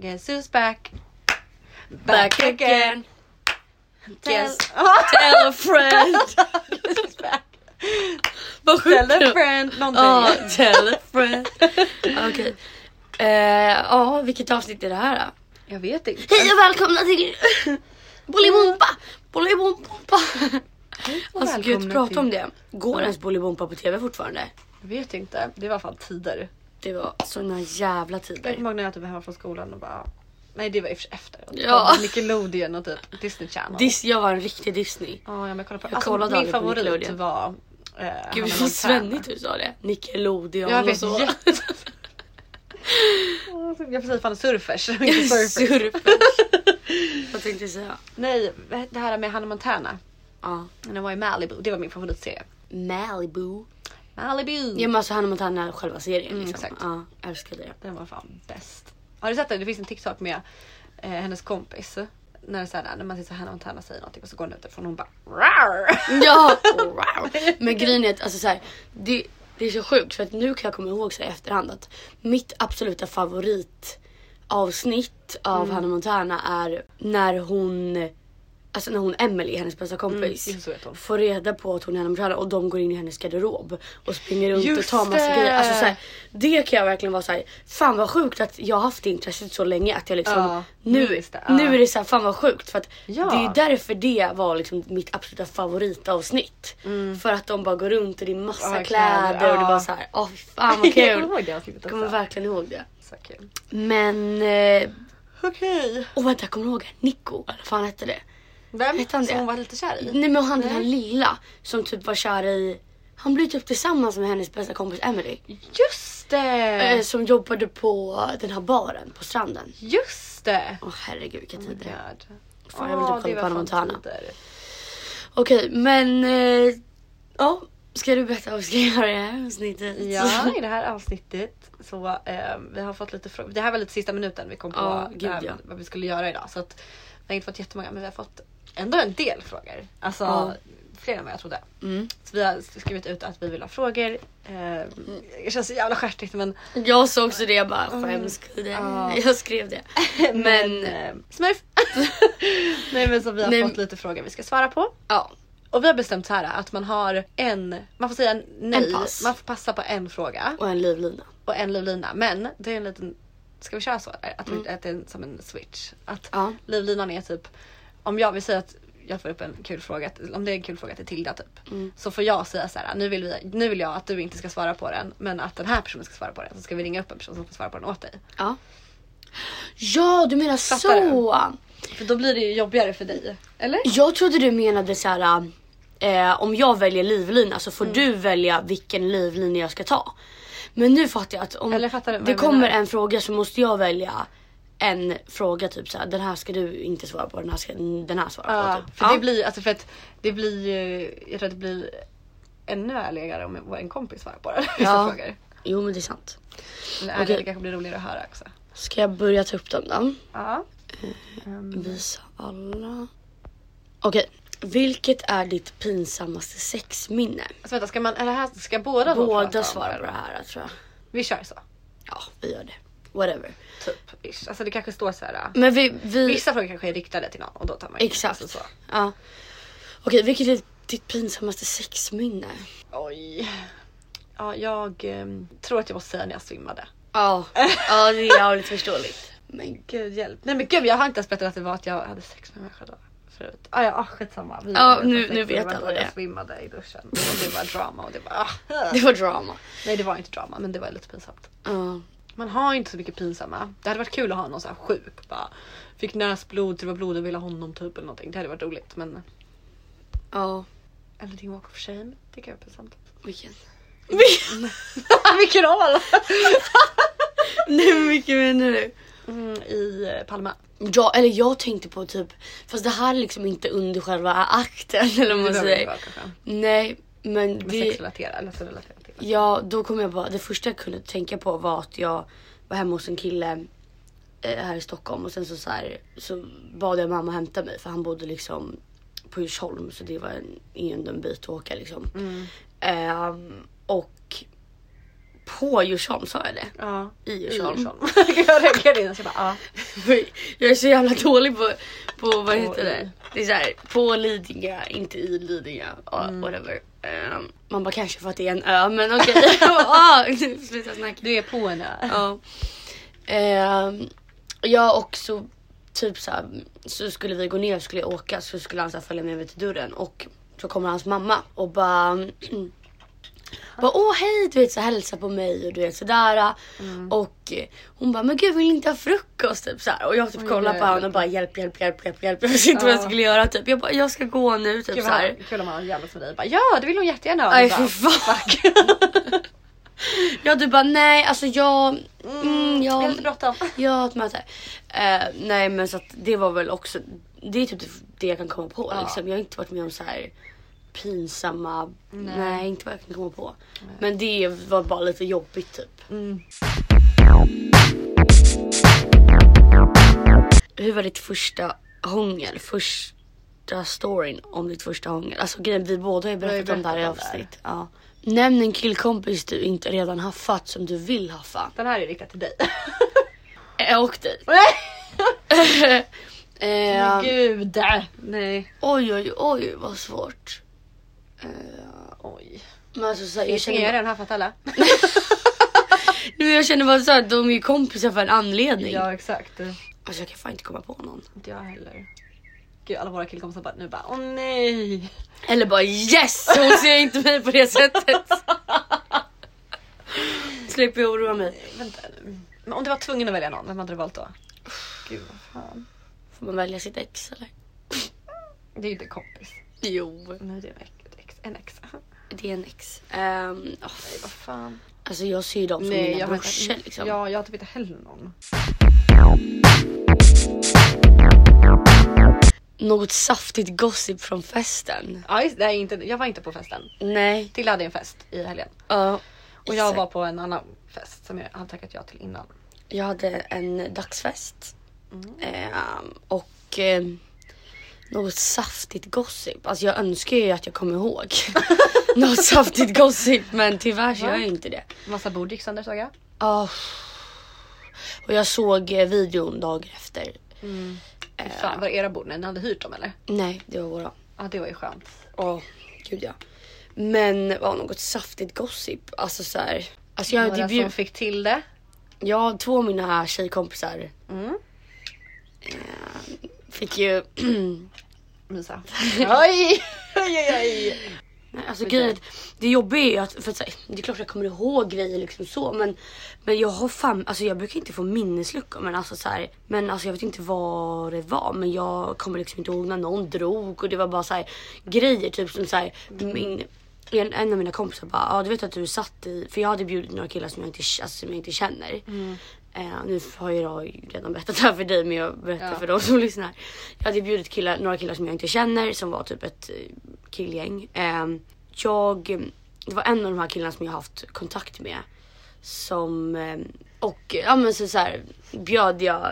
Guess who's back? Back again. Tell, Yes. Tell a friend. Guess who's back? Vad Tell a friend. Någonting. Ja, tell a friend. Okej. Eh, Ja, vilket avsnitt är det här då? Jag vet inte. Hej och välkomna till Bolibompa! Bolibompa! Alltså gud, prata till- om det. Går ens Bolibompa på tv fortfarande? Jag vet inte. Det var fan tider. Det var såna jävla Jag tider. kommer ihåg när jag typ var hemma från skolan och bara Nej det var i och för sig efter. Ja. Nickelodeon och typ Disney Channel. Dis, jag var en riktig Disney. Ja, jag kollade på Jag alltså, kollade Min favorit var eh, Gud vad svennigt du sa det. Nickelodeon Jag och vet så. jätte... jag säga fan surfers, surfers. Surfers. Vad tänkte jag säga? Nej, det här med Hannah Montana. Ja. När jag var i Malibu, det var min favoritserie. Malibu. Malibu! Ja men alltså Hannah Montana själva serien Mm, liksom. exakt. Ja, jag älskar det. Den var fan bäst. Har du sett det? Det finns en TikTok med eh, hennes kompis. När, det är så här, när man ser så här, Hannah Montana säger någonting och så går hon ut därifrån och hon bara Rar! Ja! Wow. Men grejen är att alltså, så här, det, det är så sjukt för att nu kan jag komma ihåg så här, i efterhand att mitt absoluta favoritavsnitt av Mm. Hannah Montana är när hon Alltså när hon Emily, hennes bästa kompis, Mm, vet hon. får reda på att hon är Montana och de går in i hennes garderob och springer runt Just och tar massa det! grejer. Alltså, så här, det kan jag verkligen vara såhär, fan vad sjukt att jag har haft det intresset så länge att jag liksom Ja, nu, det, ja. nu är det så här, fan vad sjukt för att Ja. det är därför det var liksom mitt absoluta favoritavsnitt. För att de bara går runt och det är massa Mm. Ja, kläder, kläder, och det var så här, åh fy fan vad Jag kul. kommer Jag kommer verkligen ihåg det. Så kul. Men, eh, Okej. åh vänta kommer du ihåg Nico? Eller vad fan hette det? Vem? Vet han Som det? hon var lite kär i? Nej men han den här lilla som typ var kär i, han blev typ tillsammans med hennes bästa kompis Emily. Just det! Eh, som jobbade på den här baren på stranden. Just det! Åh herregud vilka Oh tider. God. Fan, jag vill typ kolla på Hannah Montana. Okej men, eh, ja. Ska du berätta vad vi ska göra i det här avsnittet? Ja, i det här avsnittet så eh, vi har fått lite frågor. Det här var lite sista minuten vi kom på Ja, gud, här ja. vad vi skulle göra idag. Så att vi har inte fått jättemånga men vi har fått ändå en del frågor. Alltså Ja. fler än vad jag trodde. Mm. Så vi har skrivit ut att vi vill ha frågor. Eh, det känns så jävla stjärtigt men, Jag såg också det, jag bara skämskudde. Ja. Jag skrev det. men Men, eh, smurf. Nej men så vi har Nej. fått lite frågor vi ska svara på. ja. Och vi har bestämt så här att man har en, man får säga nej, En pass. man får passa på en fråga. Och en livlina. och en livlina. Men det är en liten, ska vi köra så? Att, vi, att det är som en switch. Att Ja. livlinan är typ, om jag vill säga att jag får upp en kul fråga, om det är en kul fråga till Tilda typ. Så får jag säga så här, nu vill, vi, nu vill jag att du inte ska svara på den men att den här personen ska svara på den. Så ska vi ringa upp en person som får svara på den åt dig. Ja. Ja du menar Fattar så. För då blir det ju jobbigare för dig. Eller? Jag trodde du menade så här. Eh, om jag väljer livlina så får Mm. du välja vilken livlina jag ska ta. Men nu fattar jag att om fattar du det kommer menar? en fråga så måste jag välja en fråga typ så här. Den här ska du inte svara på, den här ska den här svara Ja, på. Typ. för Ja. det blir, alltså för att det blir ju, jag tror att det blir ännu ärligare om en kompis svarar på den. Vissa Ja. frågor. Jo men det är sant. Men ärligare Okej. kanske blir roligare att höra också. Ska jag börja ta upp dem då? Ja. Visa alla. Okej. Vilket är ditt pinsammaste sexminne? Alltså vänta, ska man, är det här, ska båda prata Båda om svarar det? på det här tror jag. Vi kör så. Ja, vi gör det. Whatever. Typ. ish. Alltså det kanske står så här. äh, Men vi... vi Vissa frågor kanske är riktade till någon och då tar man Exakt. Alltså så. Ja. Okej, vilket är ditt pinsammaste sexminne? Oj. Ja, jag ehm, tror att jag måste säga när jag svimmade. Ja, ja det är jävligt förståeligt. Men gud hjälp. Nej men gud jag har inte ens berättat att det var att jag hade sex med mig själv förut. Ah, ja, ah, skitsamma. Vi Ja, nu- nu vet alla då det. Jag svimmade i duschen och det var drama och det var... Ah. Det var drama. Nej det var inte drama men det var lite pinsamt. Ja. Man har inte så mycket pinsamma. Det hade varit kul att ha någon så här sjuk. Bara, fick näsblod, det var blod och ville honom typ eller någonting. Det hade varit roligt men... Ja. Eller din walk of shame. Det kan vara pinsamt. Vilken? Vilken av alla? Nej vilken menar du? Mm, I eh, Palma. Ja, eller jag tänkte på typ, fast det här är liksom inte under själva akten eller vad man säger. Nej, men det... sexrelatera eller så relatera till. Ja, då kom jag bara, det första jag kunde tänka på var att jag var hemma hos en kille eh, här i Stockholm och sen så, så, här, så bad jag mamma hämta mig för han bodde liksom på Djursholm så det var en, ändå en bit att åka liksom. Ehm, och på Djursholm sa jag det. Ja. I Djursholm. jag reagerade innan så jag bara ja. Jag är så jävla dålig på, på vad heter det? Det är såhär, på Lidingö, inte i Lidingö. Ja, whatever. Ehm, man bara kanske för att det är en ö men okej. Ah, Sluta snacka. Du är på en ö. Ja. Ehm, ja och så typ så, här, så skulle vi gå ner och skulle åka så skulle han så följa med mig till dörren och så kommer hans mamma och bara bara, åh hej, du vet så hälsa på mig och du vet sådär. Och eh, hon bara, men gud vill inte ha frukost? Typ så. Och jag typ Oj, kollar på honom och bara hjälp, hjälp, hjälp, hjälp, hjälp. Jag visste inte vad jag Ja. skulle göra typ. Jag bara, jag ska gå nu typ så här. kul om han jävlas med dig. Bara, ja det vill hon jättegärna ha. Nej fy fan. Ja du bara nej alltså jag, mm, Jag har lite bråttom. jag har ett möte. Eh, nej men så att det var väl också, det är typ det jag kan komma på Ja. liksom. Jag har inte varit med om så här pinsamma, nej, Nej. inte vad jag kan komma på. Men det var bara lite jobbigt typ. Mm. Hur var ditt första hångel? Första storyn om ditt första hångel? Alltså grejen, vi båda har ju berättat om det här i avsnitt. Ja. Nämn en killkompis du inte redan haffat som du vill haffa. Den här är riktad till dig. Och dig. Nej! Eh, Gud. Nej. oj oj oj vad svårt. Eh, Oj. men alltså, så här, jag, Jag känner har bara, redan haffat alla. nu, jag känner bara så här, de är ju kompisar för en anledning. Ja exakt. Alltså jag kan fan inte komma på någon. Inte jag heller. Gud alla våra killkompisar bara nu bara åh nej. Eller bara yes! Hon ser inte mig på det sättet. Slipper jag oroa mig. Vänta nu. Men om du var tvungen att välja någon, vem hade du valt då? Gud vad fan. Får man välja sitt ex eller? Det är ju inte kompis. Jo. Nej det är en ex. ett ex- En ex. Det är en ex. Um, Nej vad fan. alltså jag ser ju dem som Nej mina jag brorsor vet liksom. Ja jag har typ inte heller någon. Något saftigt gossip från festen. Ja just, är inte, jag var inte på festen. Nej. Tilla hade en fest i helgen. Ja. Och jag var på en annan fest som jag hade tackat ja till innan. Jag hade en dagsfest. Mm. Ehm, och eh, något saftigt gossip. Alltså jag önskar ju att jag kommer ihåg något saftigt gossip men tyvärr så gör jag inte det. Massa bord gick sönder såg jag. Ah. Och jag såg eh, videon dagen efter. Fy Fan, var det era bord? Nej, ni hade hyrt dem eller? Nej, det var våra. Ja det var ju skönt. Åh, gud ja. Men var något saftigt gossip. Alltså så här. Alltså jag, Några hade som bjud... fick till det. jag har två av mina tjejkompisar Mm. Fick ju... Mysa. oj! Oj oj! Nej, Alltså Okej. grejen det jobbiga är ju att, för att här, det är klart jag kommer ihåg grejer liksom så men, men jag har fan, alltså jag brukar inte få minnesluckor men alltså så här, men alltså jag vet inte vad det var men jag kommer liksom inte ihåg när någon drog och det var bara så här grejer typ som så här, min en, en av mina kompisar bara, ja du vet att du satt i, för jag hade bjudit några killar som jag inte, alltså, som jag inte känner. Eh, nu har jag redan berättat det här för dig men jag berättar Ja. för de som lyssnar. Jag hade bjudit killar, några killar som jag inte känner som var typ ett eh, killgäng. Eh, jag, det var en av de här killarna som jag haft kontakt med. Som, eh, och ja men så, så här, bjöd jag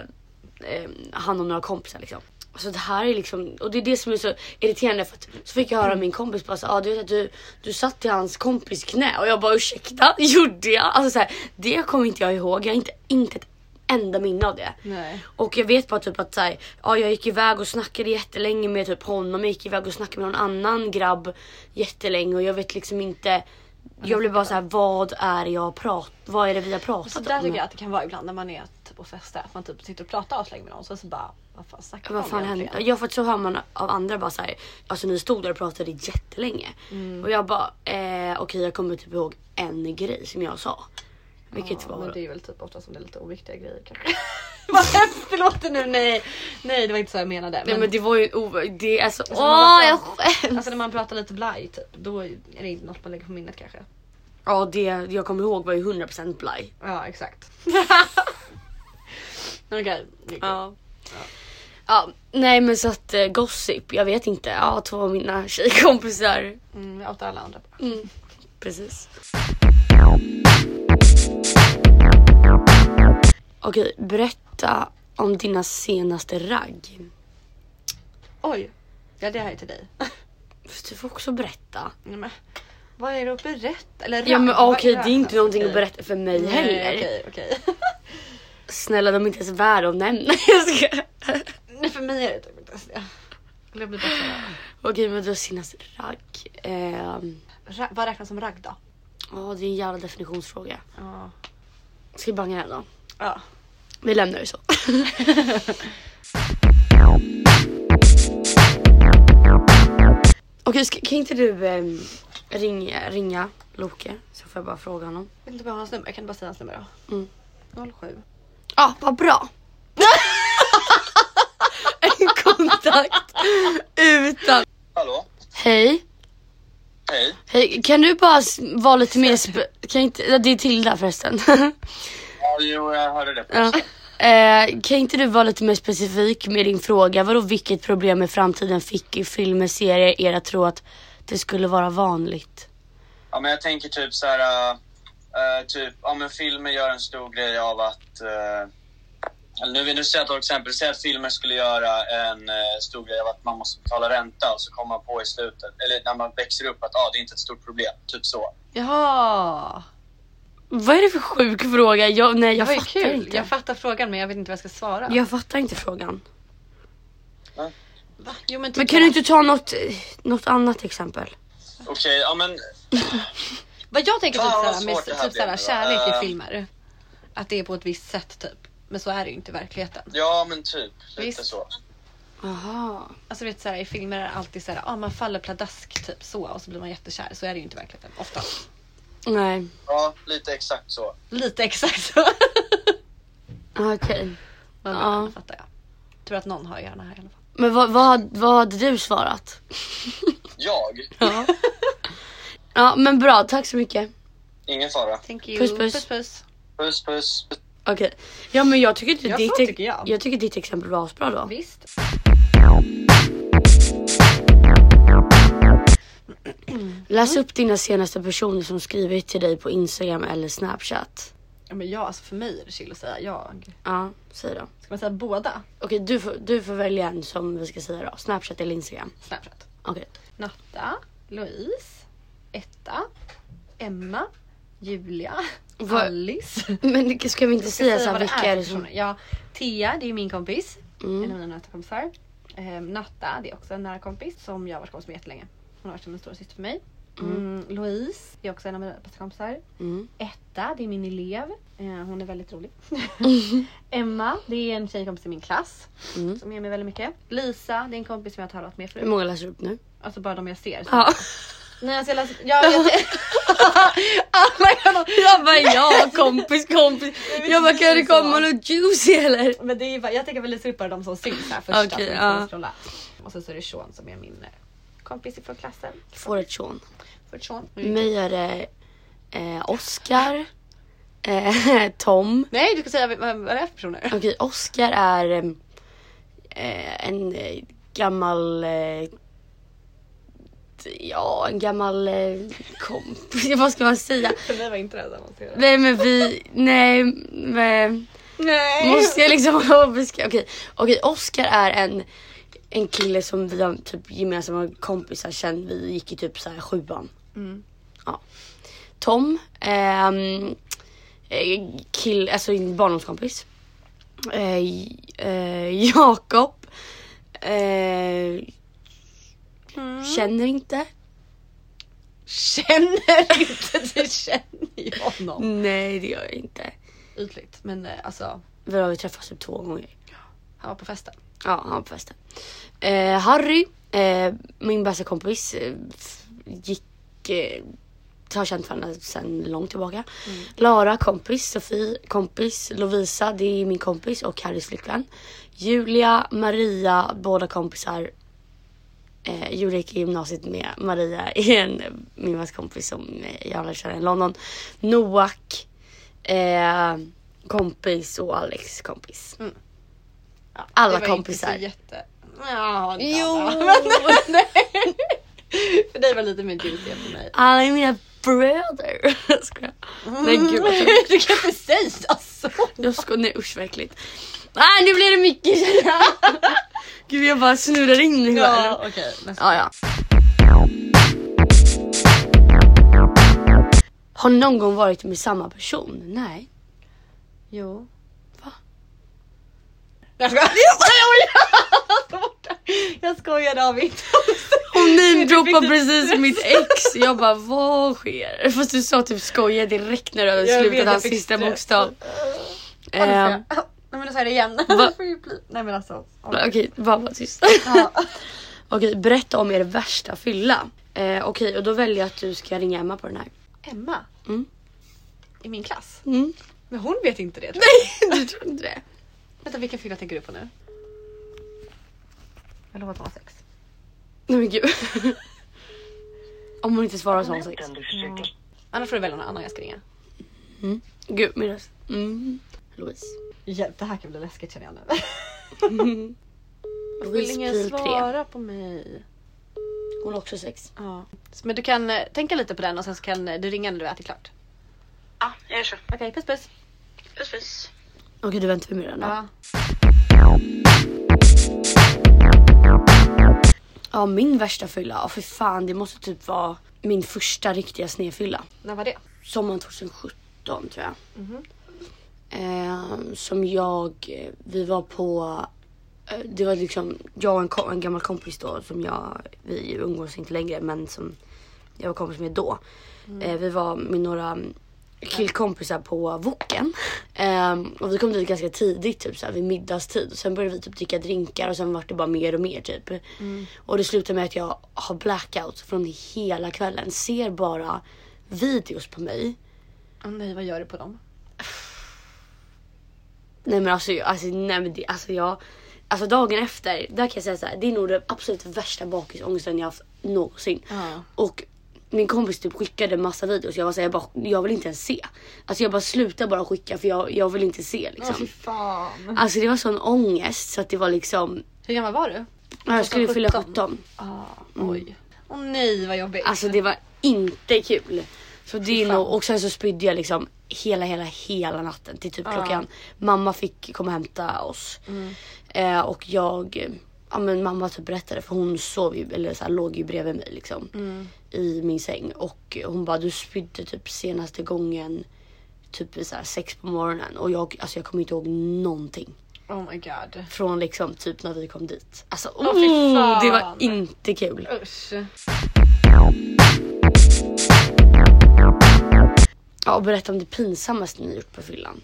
eh, han och några kompisar liksom. Alltså det här är liksom, och det är det som är så irriterande för att så fick jag höra min kompis bara så, ah, du vet att du, du satt i hans kompis knä och jag bara ursäkta, gjorde jag? Alltså så här, det kommer inte jag ihåg, jag har inte, inte ett enda minne av det. Nej. Och jag vet bara typ att så här, ja, jag gick iväg och snackade jättelänge med typ honom, jag gick iväg och snackade med någon annan grabb jättelänge och jag vet liksom inte jag blev bara så här, vad är jag prat, vad är det vi har pratat Så om? där tycker jag att det kan vara ibland när man är typ på fester. Att man typ sitter och pratar aslänge med någon. Så, så bara, vad fan snackar Vad fan hände? Ja för att så hör man av andra bara så här, alltså ni stod där och pratade jättelänge. Och jag bara, eh, okej jag kommer typ ihåg en grej som jag sa. Vilket Ja, var men det är väl typ ofta som det är lite oviktiga grejer kanske. Vad hemskt det låter nu, nej. Nej det var inte så jag menade. Nej men det var ju o... Det är alltså... Alltså, Åh bara- jag skäms! Alltså när man pratar lite blaj typ, då är det inte något man lägger på minnet kanske. Ja det jag kommer ihåg var ju 100% blaj. Ja exakt. Okej. det är Ja. Ja, nej men så att eh, gossip, jag vet inte. Ja, två av mina tjejkompisar. Mm, outar alla andra. Mm, precis. Okej, berätta om dina senaste ragg. Oj. Ja det här är till dig. Fast Du får också berätta. Nej, men, vad är det att berätta? Eller Ja men ragg, vad okej, ragg? det är inte någonting Okej. att berätta för mig Nej, heller. Okej okej. snälla de är inte ens värda att nämna. Jag ska... Nej för mig är det typ inte ens det. Jag blir bara. Okej men då senast ragg. Ehm, Ra- vad räknas som ragg då? Ja det är en jävla definitionsfråga. Ja. Ska vi banga den då? Ja. Vi lämnar det så. Okej ska, kan inte du ehm, ringa, ringa Loke så får jag bara fråga honom. Jag vet inte vad hans nummer, jag kan bara säga hans nummer då. Mm. 07. Ja, vad bra. en kontakt utan... Hallå? Hej. Hej. Hej, kan du bara vara lite mer... Spe- kan inte, det är Tilda förresten. Ja, jo, jag hörde det. ja. eh, kan inte du vara lite mer specifik med din fråga? Vadå vilket problem i framtiden fick i filmer, serier er att tro att det skulle vara vanligt? Ja, men jag tänker typ så här, äh, typ, ja men filmer gör en stor grej av att, eller nu vill nu säga till exempel, säg att filmer skulle göra en äh, stor grej av att man måste betala ränta och så kommer man på i slutet, eller när man växer upp att ah, det är inte ett stort problem, typ så. Jaha. Vad är det för sjuk fråga? Jag, nej Det jag fattar kul. inte. Jag fattar frågan men jag vet inte vad jag ska svara. Jag fattar inte frågan. Va? Jo, men, typ Men kan du inte ta något, något annat exempel? Okej, ja men Vad jag tänker typ, såhär, med typ, såhär, kärlek Eh. i filmer. Att det är på ett visst sätt typ. Men så är det ju inte i verkligheten. ja men typ, lite Visst. så. Aha. Alltså vet såhär, i filmer är det alltid såhär, ah, man faller pladask typ så och så blir man jättekär. Så är det ju inte i verkligheten. Ofta. Nej. Ja, lite exakt så. Lite exakt så. Okej. Men Ja. ja. fattar jag. Tror att någon har gärna här i alla fall. Men vad, vad, hade- vad hade du svarat? Jag? Ja. ja men bra, tack så mycket. Ingen fara. Thank you. Puss, puss. puss, puss. Puss puss. Okej. Ja men jag tycker, inte Ja, ditt, så tycker jag. jag tycker ditt exempel var asbra då. Visst. Läs upp dina senaste personer som skrivit till dig på Instagram eller Snapchat. Ja, men jag, alltså för mig är det chill att säga jag. Ja, säg då. Ska man säga båda? Okej, du, får, du får välja en som vi ska säga då. Snapchat eller Instagram. Snapchat. Okej. Natta, Louise, Etta, Emma, Julia, Alice. Men ska vi inte säga så det vilka är är det som... Ja, Tia, det är min kompis. Mm. En av mina nära kompisar. Ehm, Natta, det är också en nära kompis som jag har varit kompis med jättelänge. Hon har varit som en stora syster för mig. Mm, Louise, det är också en av mina bästa kompisar. Mm. Etta, det är min elev. Eh, hon är väldigt rolig. Emma, det är en tjejkompis i min klass. Mm. Som ger mig väldigt mycket. Lisa, det är en kompis som jag har talat med Hur förut. många läser du upp nu? Alltså bara de jag ser. Ja. Nej, alltså jag. Ja, jag ser... Alla kan ha- Jag bara ja, kompis, kompis. Jag bara kan det komma något juicy eller? Men det är bara, jag tänker väl läsa upp bara de som syns här första. Okej, som ja. jag. Och sen så är det Sean som är min eh, kompis ifrån klassen. Får ett Sean. För Sean. Mig är det eh, Oscar, eh, Tom. Nej du ska säga vad, vad är det för personer? Okej, Oscar är eh, en eh, gammal eh, Ja, en gammal eh, kompis. Vad ska man säga? För mig var inte det. Nej men vi, nej men Nej! Måste jag liksom beskriva? Okej, okej Oscar är en, en kille som vi har typ gemensamma kompisar sen vi gick i typ så här sjuan. Mm. Ja. Tom, ehm, eh, kill, alltså en barndomskompis. Eh, eh, Jakob, eh, Mm. känner inte. Känner inte, du känner ju honom. Nej det gör jag inte. Ytligt men eh, alltså Vi har ju träffats typ två gånger. han var på festen. Ja, han var på festen. Eh, Harry, eh, min bästa kompis, eh, gick, eh, har känt varandra sedan långt tillbaka. Lara, kompis. Sofie, kompis. Lovisa, det är min kompis och Harrys flickvän. Julia, Maria, båda kompisar. Eh, i gymnasiet med Maria, en, min kompis som eh, jag lärde känna i London. Noak, eh, kompis och Alex kompis. Ja, Alla det var kompisar. Inte så jätte... Ja, inte Jo. alla. För dig var lite mer juicy än för mig. Alla är mina bröder. Skojar. Nej gud tråkigt. Du kan inte säga så. Jag skojar, nej usch vad äckligt. Ah, nu blir det mycket. Gud jag bara snurrar in mig Ja, själv. okej. nästa. Ja, ja. Har ni någon gång varit med samma person? Nej. Jo. Jag skojar. Jag skojar. David. Hon fick precis mitt ex. Jag bara vad sker? Fast du sa typ skoja direkt när du hade Jag vet, slutat jag hans fick sista stress. bokstav. Ja, det får Ehm, jag. Nej men då säger jag det igen. Va? Nej men alltså. Okej, bara var tyst. Ja. Okej, berätta om er värsta fylla. Eh, Okej, och då väljer jag att du ska ringa Emma på den här. Emma. Mm. I min klass. Mm. Men hon vet inte det. tror Nej, du tror inte det? jag. Vänta vilken fylla tänker du på nu? Jag lovar att hon har sex. Nej men gud. Om hon inte svarar så har hon sex. Annars får du välja någon annan jag ska ringa. Mm. Gud, min röst. Mm. Louise. Hjälp det här kan bli läskigt känner jag nu. Vill Louise ingen pil 3. svara på mig? Hon har också sex. Ja. Men du kan eh, tänka lite på den och sen så kan eh, du ringa när du ätit klart. Ja, jag gör så. Okej, puss puss. Puss puss. Okej, du väntar vi med den då. Ja. Ja, min värsta fylla. Ja, för fan, det måste typ vara min första riktiga snedfylla. När var det? Sommaren 2017 tror jag. Mhm. Eh, som jag, vi var på, eh, det var liksom jag och en, en gammal kompis då som jag, vi umgås inte längre men som jag var kompis med då. Eh, vi var med några killkompisar på Woken. Eh, och vi kom dit ganska tidigt, typ såhär vid middagstid. Och sen började vi typ dricka drinkar och sen var det bara mer och mer typ. Och det slutade med att jag har blackout från hela kvällen. Ser bara videos på mig Åh nej, vad gör du på dem? Nej men alltså, alltså, nej, men det, alltså jag Alltså dagen efter, där kan jag säga så här, det är nog den absolut värsta bakisångesten jag haft någonsin. Ja. Och min kompis typ skickade massa videos. Jag var så här, jag, bara, jag vill inte ens se. Alltså jag bara slutar bara skicka för jag, jag vill inte se liksom. fan. Alltså det var sån ångest så att det var liksom, Hur gammal var du? jag skulle fylla 17. 17. Ah, oj. Åh nej vad jobbigt. Alltså det var inte kul. Så det är nog, och sen så spydde jag liksom hela, hela, hela natten till typ Ja. klockan. Mamma fick komma och hämta oss. Mm. Eh, och jag, ja men mamma typ berättade för hon sov ju, eller så här, låg ju bredvid mig liksom. Mm. I min säng. Och hon bara du spydde typ senaste gången typ vid så här sex på morgonen. Och jag, alltså jag kommer inte ihåg någonting. Oh my god. Från liksom typ när vi kom dit. Alltså fy oh, det var inte kul. Usch. Ja, och berätta om det pinsammaste ni gjort på fyllan.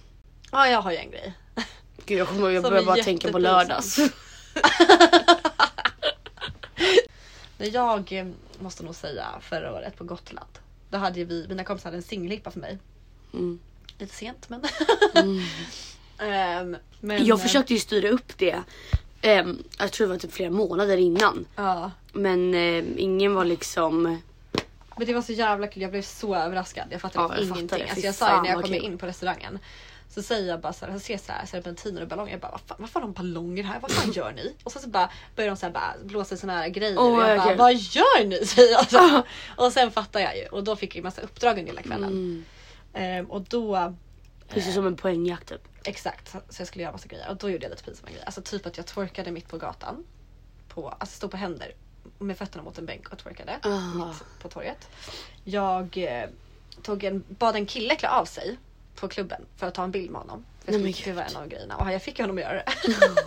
Ja jag har ju en grej. Gud jag kommer jag börjar bara tänka på lördags. När jag eh, måste nog säga förra året på Gotland. Då hade vi, mina kompisar hade en singelhippa för mig. Mm. Lite sent men. Ehm, men Jag eh, försökte ju styra upp det. ehm, jag tror det var typ flera månader innan. Ja. Men ehm, ingen var liksom... Men det var så jävla kul, jag blev så överraskad. Jag fattade Ja, jag ingenting. det. Alltså jag sa ju när jag kul. in på restaurangen. Så säger jag bara såhär, jag ser såhär serpentiner och ballonger. Jag bara vad fan, varför har de ballonger här? Vad fan gör ni? Och sen så bara börjar de såhär bara blåsa såna här grejer. Åh, och jag bara vad gör ni? Säger jag. Så. Och sen fattar jag ju. Och då fick jag massa uppdrag under hela kvällen. Mm, Ehm, och då ser som en poängjakt typ. Exakt, så- så jag skulle göra massa grejer. Och då gjorde jag lite pinsamma grejer. Alltså typ att jag twerkade mitt på gatan. På, alltså stod på händer med fötterna mot en bänk och twerkade Ah. mitt på torget. Jag eh, tog en, bad en kille klä av sig på klubben för att ta en bild med honom. Nej, det var en av grejerna och jag fick honom att göra det.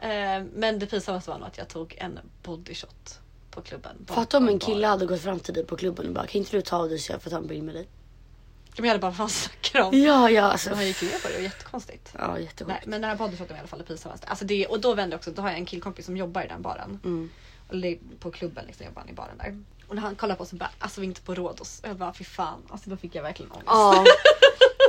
Eh, Men det pinsammaste var nog att jag tog en bodyshot på klubben. Fatta om en kille hade gått fram till dig på klubben och bara kan inte du ta av dig så jag får ta en bild med dig? Jag hade bara vad fan snackar du om? Ja, ja alltså. Så han gick med på det, det var jättekonstigt. Ja Nej, jättesjukt. men den här bodyshoten var i alla fall det pinsammaste. Alltså det, och då vände också, då har jag en killkompis som jobbar i den baren. Mm. Eller på klubben liksom, jobbar han i baren där. Och när han kollade på oss och bara, alltså vi är inte på Rhodos. Och jag bara, fy fan. Alltså då fick jag verkligen ångest. Ja.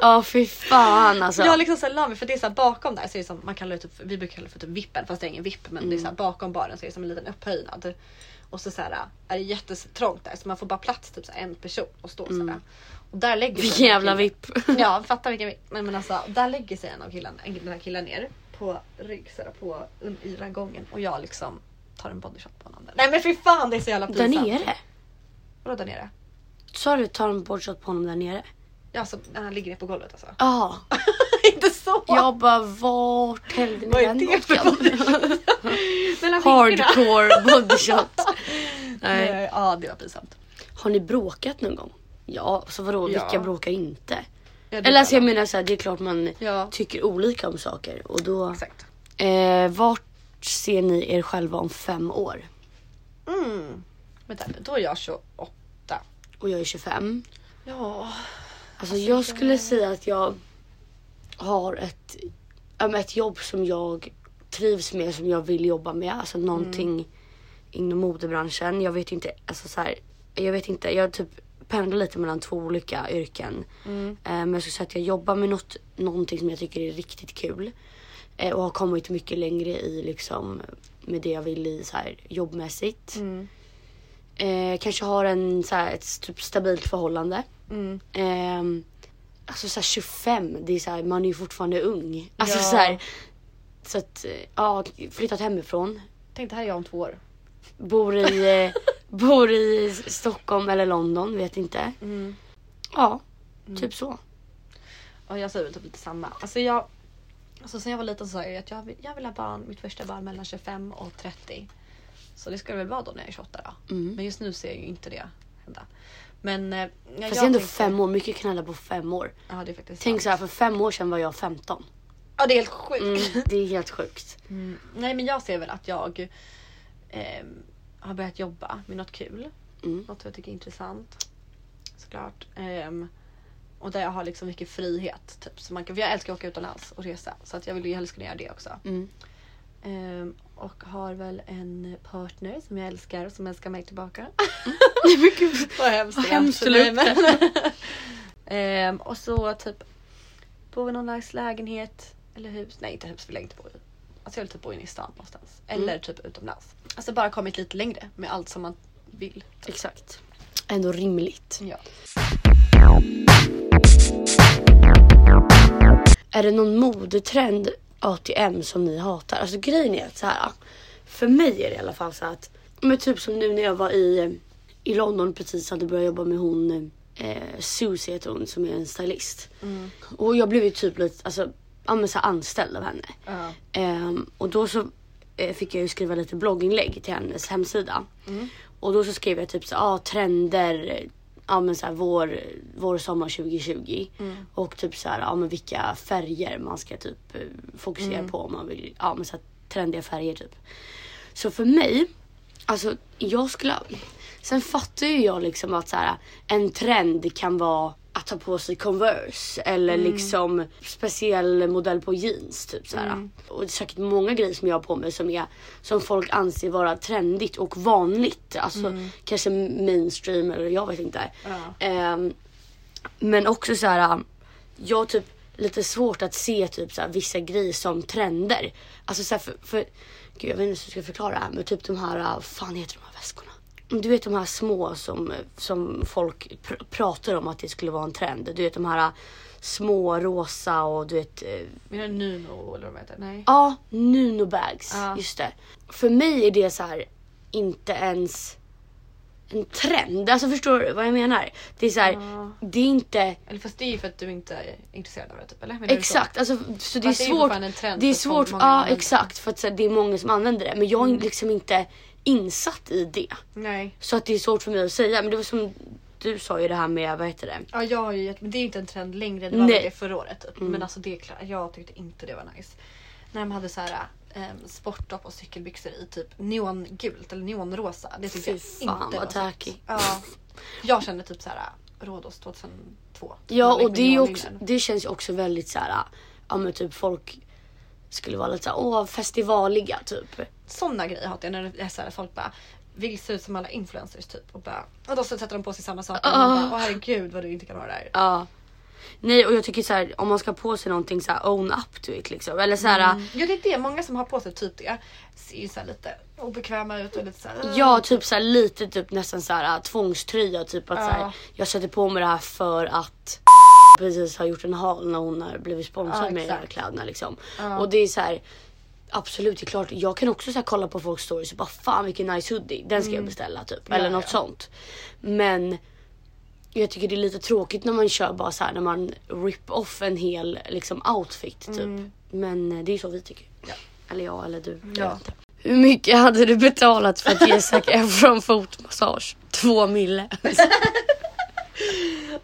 Ja fy fan alltså. Jag liksom så la mig för det är så bakom där så är det som, man kallar det typ, vi brukar kalla det för typ vippen fast det är ingen vipp men det är så här bakom baren så är det som en liten upphöjnad. Och så, så här, är det jättetrångt där så man får bara plats typ så här, en person och stå så här. Och där lägger sig Vilken en jävla vipp. Ja, fatta vilken vipp. Men, men alltså, där lägger sig en av killen, en, den här killen ner på rygg så på i den här gången och jag liksom tar en bodyshot på honom. Där. Nej men fy fan det är så jävla Där pinsamt. nere? Vadå där nere? Sa du ta en boardshot på honom där nere? Ja, alltså när han ligger ner på golvet alltså. Ja. inte så! Jag bara vart hällde ni Vad är den det för? Mellan. Hardcore bodyshot. Nej. Nej, Ja det var pinsamt. Har ni bråkat någon gång? Ja, så vadå? Ja. Vilka bråkar inte? Ja, det Eller alltså var jag det. menar så här, det är klart man Ja tycker olika om saker och då exakt. Eh, vart ser ni er själva om fem år? Mm. Vänta, då är jag 28. Och jag är 25. Ja. Alltså jag skulle säga att jag har ett, men ett jobb som jag trivs med, som jag vill jobba med. Alltså någonting inom modebranschen. Jag vet inte, alltså så här, jag vet inte, jag typ pendlar lite mellan två olika yrken. Mm. Eh, men jag skulle säga att jag jobbar med något, någonting som jag tycker är riktigt kul. Eh, och har kommit mycket längre i liksom med det jag vill i så här jobbmässigt. Mm. Eh, kanske har en så här, ett typ stabilt förhållande. Mm. Ehm, alltså såhär 25, det är så här, man är ju fortfarande ung. Alltså Ja. så här, så att, eh, ja, flyttat hemifrån. Tänk det här är jag om två år. Bor i, eh, bor i Stockholm eller London, vet inte. Mm. Ja, typ så. Och jag säger väl typ lite samma. Alltså jag, alltså sen jag var liten så sa jag att jag vill, jag vill ha barn, mitt första barn mellan 25 och 30. Så det ska det väl vara då när jag är 28 då. Mm. Men just nu ser jag ju inte det hända. Men... eh, Fast jag det är ändå tänkte- fem år, mycket kan hända på fem år. Ja det är faktiskt Tänk sant. så här, för fem år sedan var jag 15. Ja det är helt sjukt. Mm, det är helt sjukt. Mm. Nej men jag ser väl att jag ehm, har börjat jobba med något kul. Mm. Något jag tycker är intressant. Såklart. Ehm, och där jag har liksom mycket frihet. Typ. Så man kan, för jag älskar att åka utomlands och resa. Så att jag vill ju helst kunna göra det också. Mm. Ehm, och har väl en partner som jag älskar och som älskar mig tillbaka. Vad hemskt Vad hemskt Ehm, Och så typ bo i någon slags lägenhet eller hus. Nej inte hus vill jag inte bo i. Alltså jag vill typ bo inne i stan någonstans. Eller typ utomlands. Alltså bara kommit lite längre med allt som man vill. Exakt. Ändå rimligt. Ja. Är det någon modetrend ATM som ni hatar? Alltså grejen är att så här. För mig är det i alla fall så att. Men typ som nu när jag var i, i London precis hade börjat jobba med hon eh, Susie heter hon som är en stylist. Och jag blev ju typ lite alltså, så anställd av henne. Ja. Ehm, och då så eh, fick jag ju skriva lite blogginlägg till hennes hemsida. Och då så skrev jag typ så ah, trender, ja men så här vår, vår sommar 2020. Och typ så här, ja men vilka färger man ska typ eh, fokusera på om man vill, ja men så här, trendiga färger typ. Så för mig, alltså jag skulle, sen fattar ju jag liksom att så här, en trend kan vara att ta på sig Converse eller liksom speciell modell på jeans. Typ så här. Och det är säkert många grejer som jag har på mig som, är, som folk anser vara trendigt och vanligt. Alltså kanske mainstream eller jag vet inte. Ja. Ehm, men också så här. Jag har typ lite svårt att se typ så här, vissa grejer som trender. Alltså så här, för, för gud jag vet inte hur jag ska förklara det här men typ de här, vad fan heter de här väskorna? Du vet de här små som, som folk pr- pratar om att det skulle vara en trend. Du vet de här små rosa och du vet eh, Menar du Nuno eller vad de heter? Nej. Ja, Nuno bags. Ja. Just det. För mig är det så här inte ens en trend. Alltså förstår du vad jag menar? Det är så här, Ja. det är inte Eller fast det är ju för att du inte är intresserad av det typ. Eller? Menar du så? exakt. Alltså, så det är Fast det är svårt. Det är svårt. Ja, exakt. För att så här, det är många som använder det. Men jag är Mm. liksom inte insatt i det. Nej. Så att det är svårt för mig att säga. Men det var som du sa ju det här med, vad heter det? Ja jag har ju gett, men det är inte en trend längre. Det var Nej. det förra året typ. Men alltså det är klart, jag tyckte inte det var nice. När de hade så här um, sporttopp och cykelbyxor i typ neongult eller neonrosa. Det tyckte jag inte var tacky. Ja. Jag kände typ så här Rhodos 2002. Ja och det, också, det känns ju också väldigt så här. Ja men typ folk skulle vara lite så här, åh festivaliga typ. Sådana grejer hatar jag när det är så här, folk bara vill se ut som alla influencers typ. Och, bara, och då så sätter de på sig samma sak. Och Ah. man bara, åh herregud vad du inte kan ha det här. Ja. Nej och jag tycker så här om man ska på sig någonting så här own up to it liksom. Eller så här. Mm. Ja det är det, många som har på sig typ det ser ju så lite obekväma ut och lite så här, Ja, typ så lite typ nästan så här tvångströja. Typ att Ja. så jag sätter på mig det här för att precis har gjort en hal när hon har blivit sponsrad Ja, med de här kläderna liksom. Ja. Och det är så här. Absolut, det är klart. Jag kan också så kolla på folks stories och bara fan vilken nice hoodie. Den ska jag beställa typ. Mm. Ja, Eller något sånt. Men jag tycker det är lite tråkigt när man kör bara så här när man rip off en hel liksom outfit typ. Mm. Men eh, det är så vi tycker. Eller jag eller du. Ja. Hur mycket hade du betalat för att ge Zac Efron fotmassage? Två mille.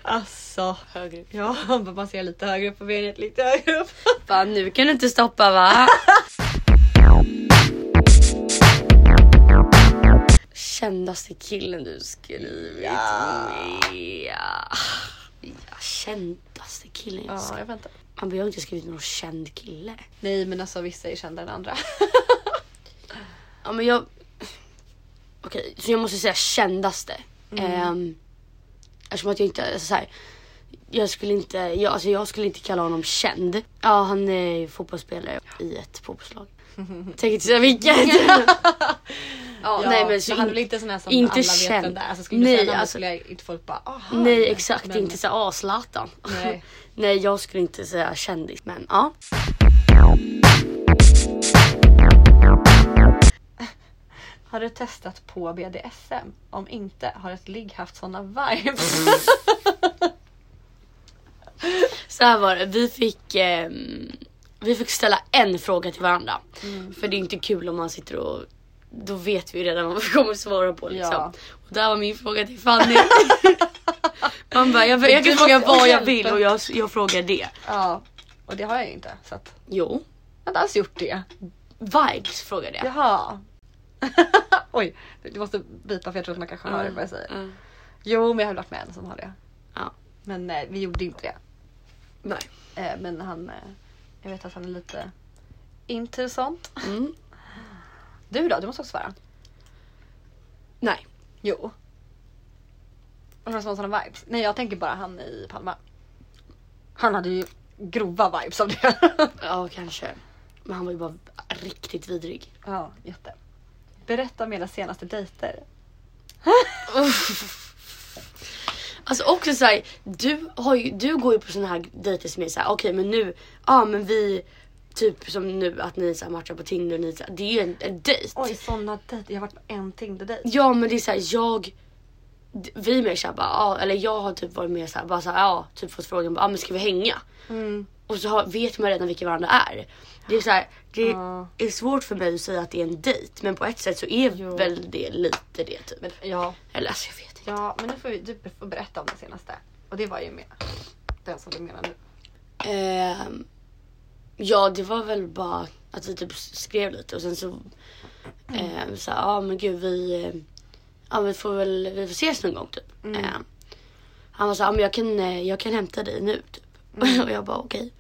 Alltså också. Högre upp. Ja, man ser lite högre upp på benet, lite högre upp. Bara, nu kan du inte stoppa va? Kändaste killen du skrivit ja. med. Ja, kändaste killen jag skrivit. Ja, jag väntar. Man behöver inte skrivit någon känd kille. Nej, men alltså vissa är kända än andra. ja, men jag... Okej, okay, så jag måste säga kändaste. Mm. Um, eftersom att jag inte, alltså så här, jag skulle inte, jag, alltså, jag skulle inte kalla honom känd. Ja han är fotbollsspelare i ett fotbollslag. Tänker inte säga vilket. ja, nej men så han är väl inte sån här som inte alla vet känd. vem det är. Alltså, skulle Nej, säga namnet alltså- skulle jag inte folk bara aha. nej exakt, Men- inte så ah Zlatan. Nej. nej jag skulle inte säga kändis men ja. Har du testat på BDSM? Om inte, har ett ligg haft såna vibes? Så här var det, vi fick, ehm, vi fick ställa en fråga till varandra. Mm. För det är inte kul om man sitter och då vet vi ju redan vad vi kommer svara på liksom. Ja. Och där var min fråga till Fanny. Man bara, jag, jag kan fråga vad jag vill och jag, jag frågar det. ja. Och det har jag ju inte. Så att, Jo. jag har inte alls gjort det. Vibes frågade jag. Jaha. Oj, du måste bipa för jag tror att man kanske hör vad jag säger. Ja. Jo, men jag har varit med en som har det. Ja. Men eh, vi gjorde inte det. Nej. Eh, men han, eh, jag vet att han är lite into sånt. Mm. Du då? Du måste också svara. Nej. Jo. Och sådana vibes. Nej, jag tänker bara han i Palma. Han hade ju grova vibes av det. Ja kanske. Men han var ju bara riktigt vidrig. ja, jätte. Berätta om era senaste dejter. Alltså också såhär, du, har ju, du går ju på såna här dejter som är såhär, okej men nu, ja men vi, typ som nu att ni så här matchar på Tinder, ni, så här, det är ju en, en dejt. Oj, sådana dejter. Jag har varit på en Tinder-dejt. Ja men det är såhär, jag, vi är mer såhär bara, ja, eller jag har typ varit med såhär, bara såhär, ja, typ fått frågan, ja men ska vi hänga? Mm. Och så har, vet man redan vilka varandra är. Det är såhär, det Ja. är svårt för mig att säga att det är en dejt men på ett sätt så är Jo. väl det lite det typ. Men, ja, Eller alltså jag vet. Ja, men nu får vi, du får berätta om det senaste. Och det var ju med den som du menar nu. Ehm, ja, det var väl bara att vi typ skrev lite och sen så mm. så ja ah, men gud vi, eh, ja vi får väl, vi får ses någon gång typ. Mm. Ehm, han var så ja men jag kan, eh, jag kan hämta dig nu typ. och jag bara okej.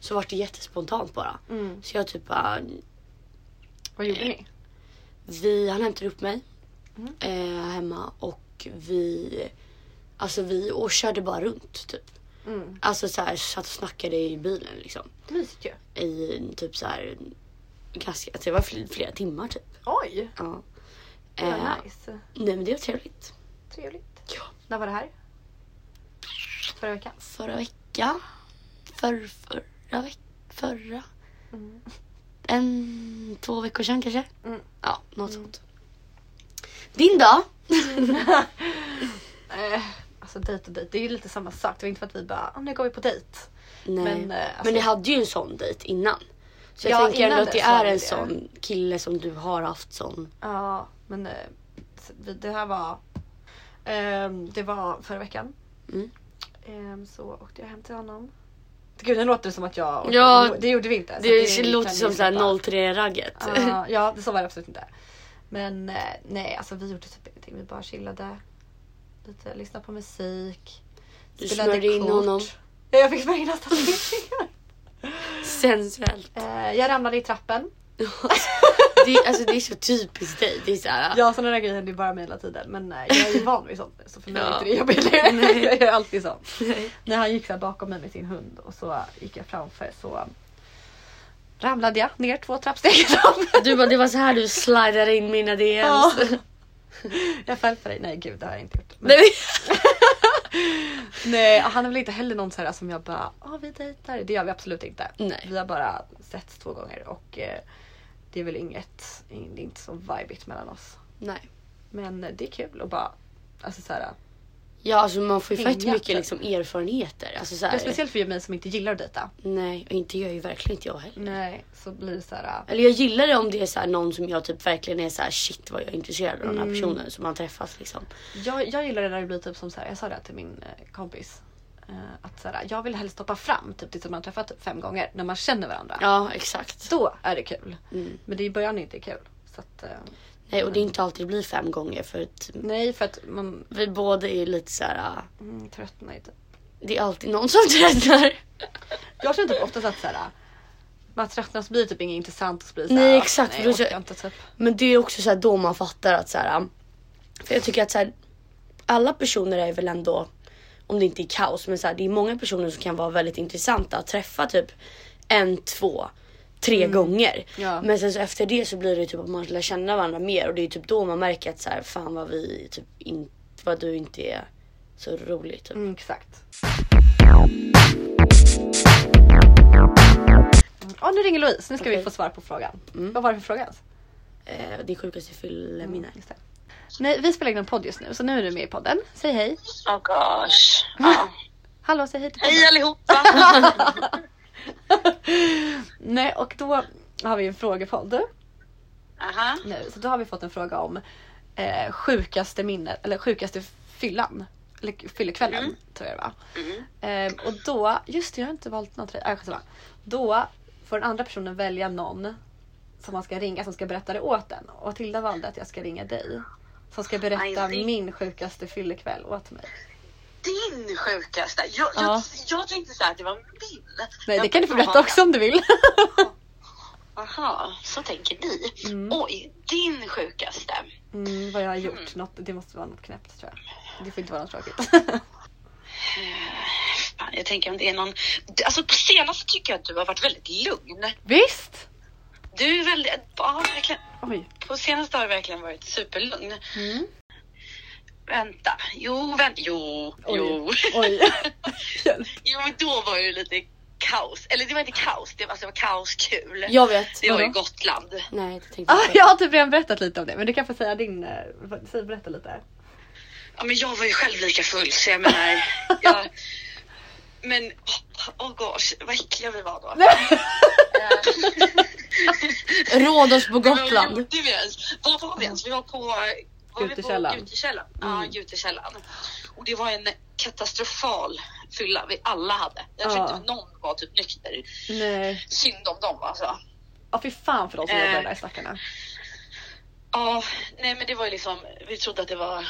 Så var det jättespontant bara. Mm. Så jag typ bara, Vad gjorde ni? vi, han hämtade upp mig Mm. eh, hemma och vi, alltså vi och körde bara runt typ. Mm. Alltså så här, satt och snackade i bilen liksom. Mysigt ju. i typ så här ganska, alltså det var fl- flera timmar typ. Oj, Ja. det var Eh, nice. nej men det var trevligt. Trevligt. Ja. När var det här? Förra veckan? Förra veckan. För, förra veckan. Förra. Mm. En, två veckor sedan kanske. Mm. Ja, något sånt. Din dag? Eh, alltså dejt och dejt, det är ju lite samma sak. Det var inte för att vi bara, ah, nu går vi på dejt. Nej. Men, Men, eh, alltså- ni hade ju en sån dejt innan. Så jag Ja, tänker ändå att det är det en det. sån kille som du har haft sån. Ja, men eh, det här var, ehm, det var förra veckan. Mm. Ehm, så åkte jag hem till honom. Gud nu låter det som att jag Ja, det gjorde vi inte. Det, att låter som såhär släppa. 03-ragget. Ja, ja, det så var det absolut inte. Men eh, nej, alltså vi gjorde typ ingenting. Vi bara chillade. Lite, lyssnade på musik. Du smörjde in honom. Ja, jag fick smörja in tatueringar. Sensuellt. Eh, jag ramlade i trappen. det, alltså, det är så typiskt dig. Det är såhär, Ja, sådana där grejer händer ju bara mig hela tiden. Men eh, jag är ju van vid sånt nu, så för mig är Ja. inte det jobbigt längre. Jag är alltid så. Nej. När han gick så här bakom mig med sin hund och så gick jag framför så ramlade jag ner två trappsteg. Du bara, det var så här du slidade in mina DMs. Ja. Jag föll för dig. Nej gud det har jag inte gjort. Men, Nej, nej han är väl inte heller någon så här som jag bara, ja vi dejtar. Det gör vi absolut inte. Nej. Vi har bara setts två gånger och eh, det är väl inget, det är inte så vibigt mellan oss. nej. Men det är kul att bara, alltså så här, Ja alltså man får ju fett mycket typ. liksom erfarenheter. Alltså, så här, ja, speciellt för mig som inte gillar att dejta. Nej, och inte jag ju verkligen inte jag heller. Nej, så blir det så här. Eller jag gillar det om det är så här någon som jag typ verkligen är så här shit vad jag är intresserad av den här Mm. personen som man träffas liksom. Jag, jag gillar det när det blir typ som så här, jag sa det till min eh, kompis. Eh, att så jag vill helst hoppa fram typ tills man har träffat typ fem gånger när man känner varandra. Ja exakt. Då är det kul. Mm. Men det i början är inte kul. Så att, eh, Nej och det är inte alltid det blir fem gånger för att Nej för att man vi båda är lite så här. ah, mm, tröttnar ju typ. Det är alltid någon som tröttnar. Jag känner typ oftast att såhär man tröttnar så blir det typ inget intressant och så blir det Nej, såhär, exakt, Nej, jag orkar inte typ. Men det är också så här då man fattar att så här. För jag tycker att så här, alla personer är väl ändå, om det inte är kaos, men så här, det är många personer som kan vara väldigt intressanta att träffa typ en, två, tre gånger. Ja. Men sen så efter det så blir det typ att man lär känna varandra mer och det är typ då man märker att så här, fan vad vi typ inte, vad du inte är så rolig typ. Mm, exakt. Ja nu ringer Louise, nu ska vi Okej. få svar på frågan. Vad var det för fråga ens? Eh, det sjukaste fyllminne. Just det. Nej, vi spelar in en podd just nu så nu är du med i podden. Säg hej. Oh gosh. Ja. Hallå, säg hej till podden. Hej allihopa! Nej, och då har vi en frågepodd Aha. nu. Så då har vi fått en fråga om eh, sjukaste minnet, eller sjukaste fyllan. Eller fyllekvällen tror jag det var. Mm. Eh, och då, just det jag har inte valt någon äh. Då får den andra personen välja någon som man ska ringa som ska berätta det åt den. Och Tilda valde att jag ska ringa dig. Som ska berätta min sjukaste fyllekväll åt mig. Din sjukaste. Jag, jag, Ja. jag tänkte säga att det var min. Nej det Jag kan du få berätta också om du vill. Aha, så tänker ni. Mm. Oj, din sjukaste. Mm, vad jag har gjort. Något, det måste vara något knäppt tror jag. Det får inte vara något tråkigt. Fan, Jag tänker om det är någon... Alltså på senaste tycker jag att du har varit väldigt lugn. Visst! Du är väldigt... Ja, verkligen. Oj. På senaste har du verkligen varit superlugn. Mm. Vänta. Jo, vänta. Jo, Oj. jo. Oj. Jo, men då var det lite kaos. Eller det var inte kaos, det var, alltså, det var kaoskul. Jag vet. Det var ju? Gotland. Nej det tänkte Ah, jag inte. jag har typ redan berättat lite om det men du kan få säga din, eh, säg, berätta lite. Ja, men jag var ju själv lika full så jag menar. Jag, men åh oh gosh, vad äckliga vi var då. Rhodos på Vad Gotland. gjorde vi ens? Var var vi ens? Vi var på var vi på Gutekällan. Gutekällan. Ja, Mm. Gutekällan. Och det var en katastrofal fylla vi alla hade. Jag tror Ja. inte någon var typ nykter. Nej. Synd om dem alltså. Ja fy fan för de som Eh. jobbar där stackarna. Ja, nej men det var ju liksom, vi trodde att det var,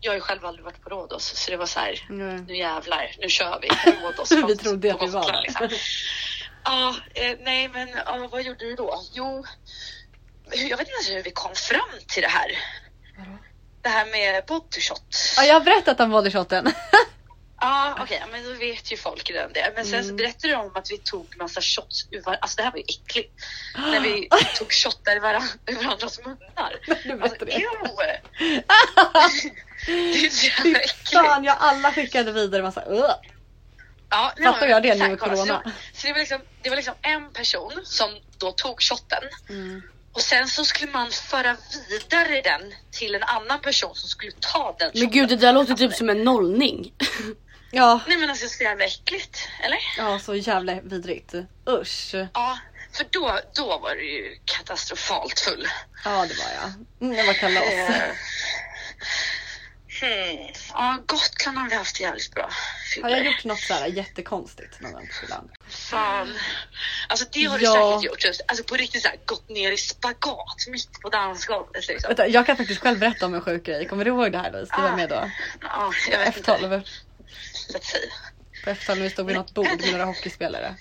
jag har ju själv aldrig varit på Rhodos så det var så här, Nej. nu jävlar, nu kör vi Rhodos. Vi trodde att vi var där. liksom. Ja, eh, nej men ja, vad gjorde du då? Jo, jag vet inte hur vi kom fram till det här. Det här med body shot. Ja jag har berättat om bodyshoten. Ja, okej, men då vet ju folk redan det. Men sen Mm. berättade du om att vi tog massa shots ur var- Alltså det här var ju äckligt. När vi tog shottar ur varandras munnar. Du Alltså, det. det är så jävla äckligt. fan jag alla skickade vidare massa uh. Ja, Fattar jag det nu med corona? Så, så det, var liksom, det var liksom en person som då tog shotten Mm. Och sen så skulle man föra vidare den till en annan person som skulle ta den Men gud det där låter typ som en nollning. Ja. Nej men alltså så jävla äckligt, eller? ja så jävla vidrigt. Usch. Ja, för då, då var det ju katastrofalt full. Ja det var jag. Mm, jag var kalas. Hmm. Ja, Gotland har vi haft jävligt bra Har jag gjort något såhär jättekonstigt någon gång på fyllan? Fan. Alltså det har du Ja. säkert gjort. Just, alltså på riktigt såhär gått ner i spagat mitt på dansgolvet liksom. Vänta, jag kan faktiskt själv berätta om en sjuk grej. Kommer du ihåg det här Louise? Du var Ah. med då? Ja, jag vet inte. F12. Let's see. På F12 när vi stod vid något bord med några hockeyspelare.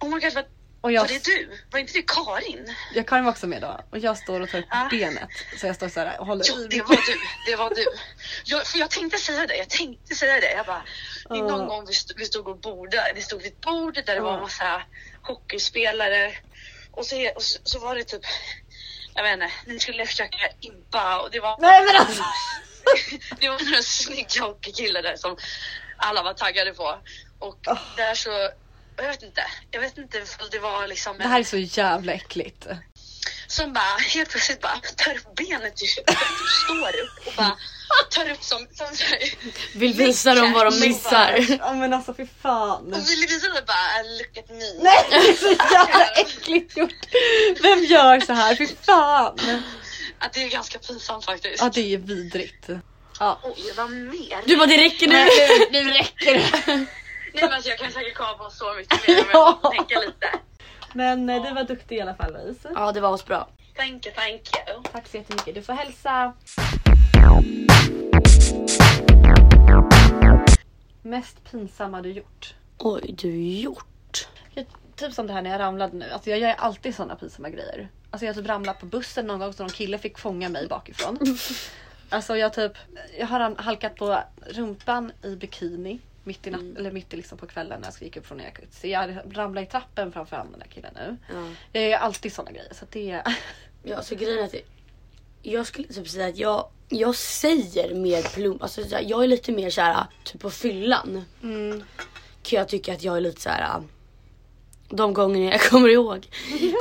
Oh my god, vad, Och jag, var det du? Var inte det Karin? jag Karin var också med då. Och jag står och tar upp Ah. benet. Så jag står såhär och håller Jo, i det var du. Det var du. Jag, för jag tänkte säga det. Jag tänkte säga det. Jag bara, det är någon Ah. gång vi stod, vi stod och bordade. Vi stod vid ett bord där det var Ah. en massa hockeyspelare. Och så, och så, så var det typ, jag vet inte, ni skulle försöka impa och det var Nej men alltså! det var några snygga hockeykillar där som alla var taggade på. Och Ah. där så, jag vet inte, jag vet inte ifall det var liksom Det här är så jävla äckligt. som bara helt plötsligt bara tar upp benet ur och står upp och bara tar upp som, som så här, Vill visa dem vad de missar. Ja men alltså fy fan. och ville visa det bara look at me. Nej det är så jävla äckligt gjort. Vem gör så här? Fy fan. Att det är ganska pinsamt faktiskt. Ja det är vidrigt. Ja. Oj, vad mer? Du bara det räcker nu, nu räcker det. Nej men alltså, jag kan säkert komma på så mycket mer om Ja. jag får tänka lite. Men eh, du var duktig i alla fall Louise. Ja det var asbra. Thank you, thank you. Tack så jättemycket. Du får hälsa. Mest pinsamma du gjort? Oj, du gjort. Jag, typ som det här när jag ramlade nu. Alltså jag gör alltid såna pinsamma grejer. Alltså jag typ ramlade på bussen någon gång så någon kille fick fånga mig bakifrån. alltså jag typ, jag har halkat på rumpan i bikini. Mitt i, natt, eller mitt i liksom på kvällen när jag gick upp från. Så jag ramlade i trappen framför den där killen nu. Ja. Jag gör alltid såna grejer. Så det Ja, så grejen är att jag skulle typ säga att jag, jag säger mer plump. Alltså jag är lite mer såhär typ på fyllan. mm. Kan jag tycka att jag är lite såhär de gångerna jag kommer ihåg.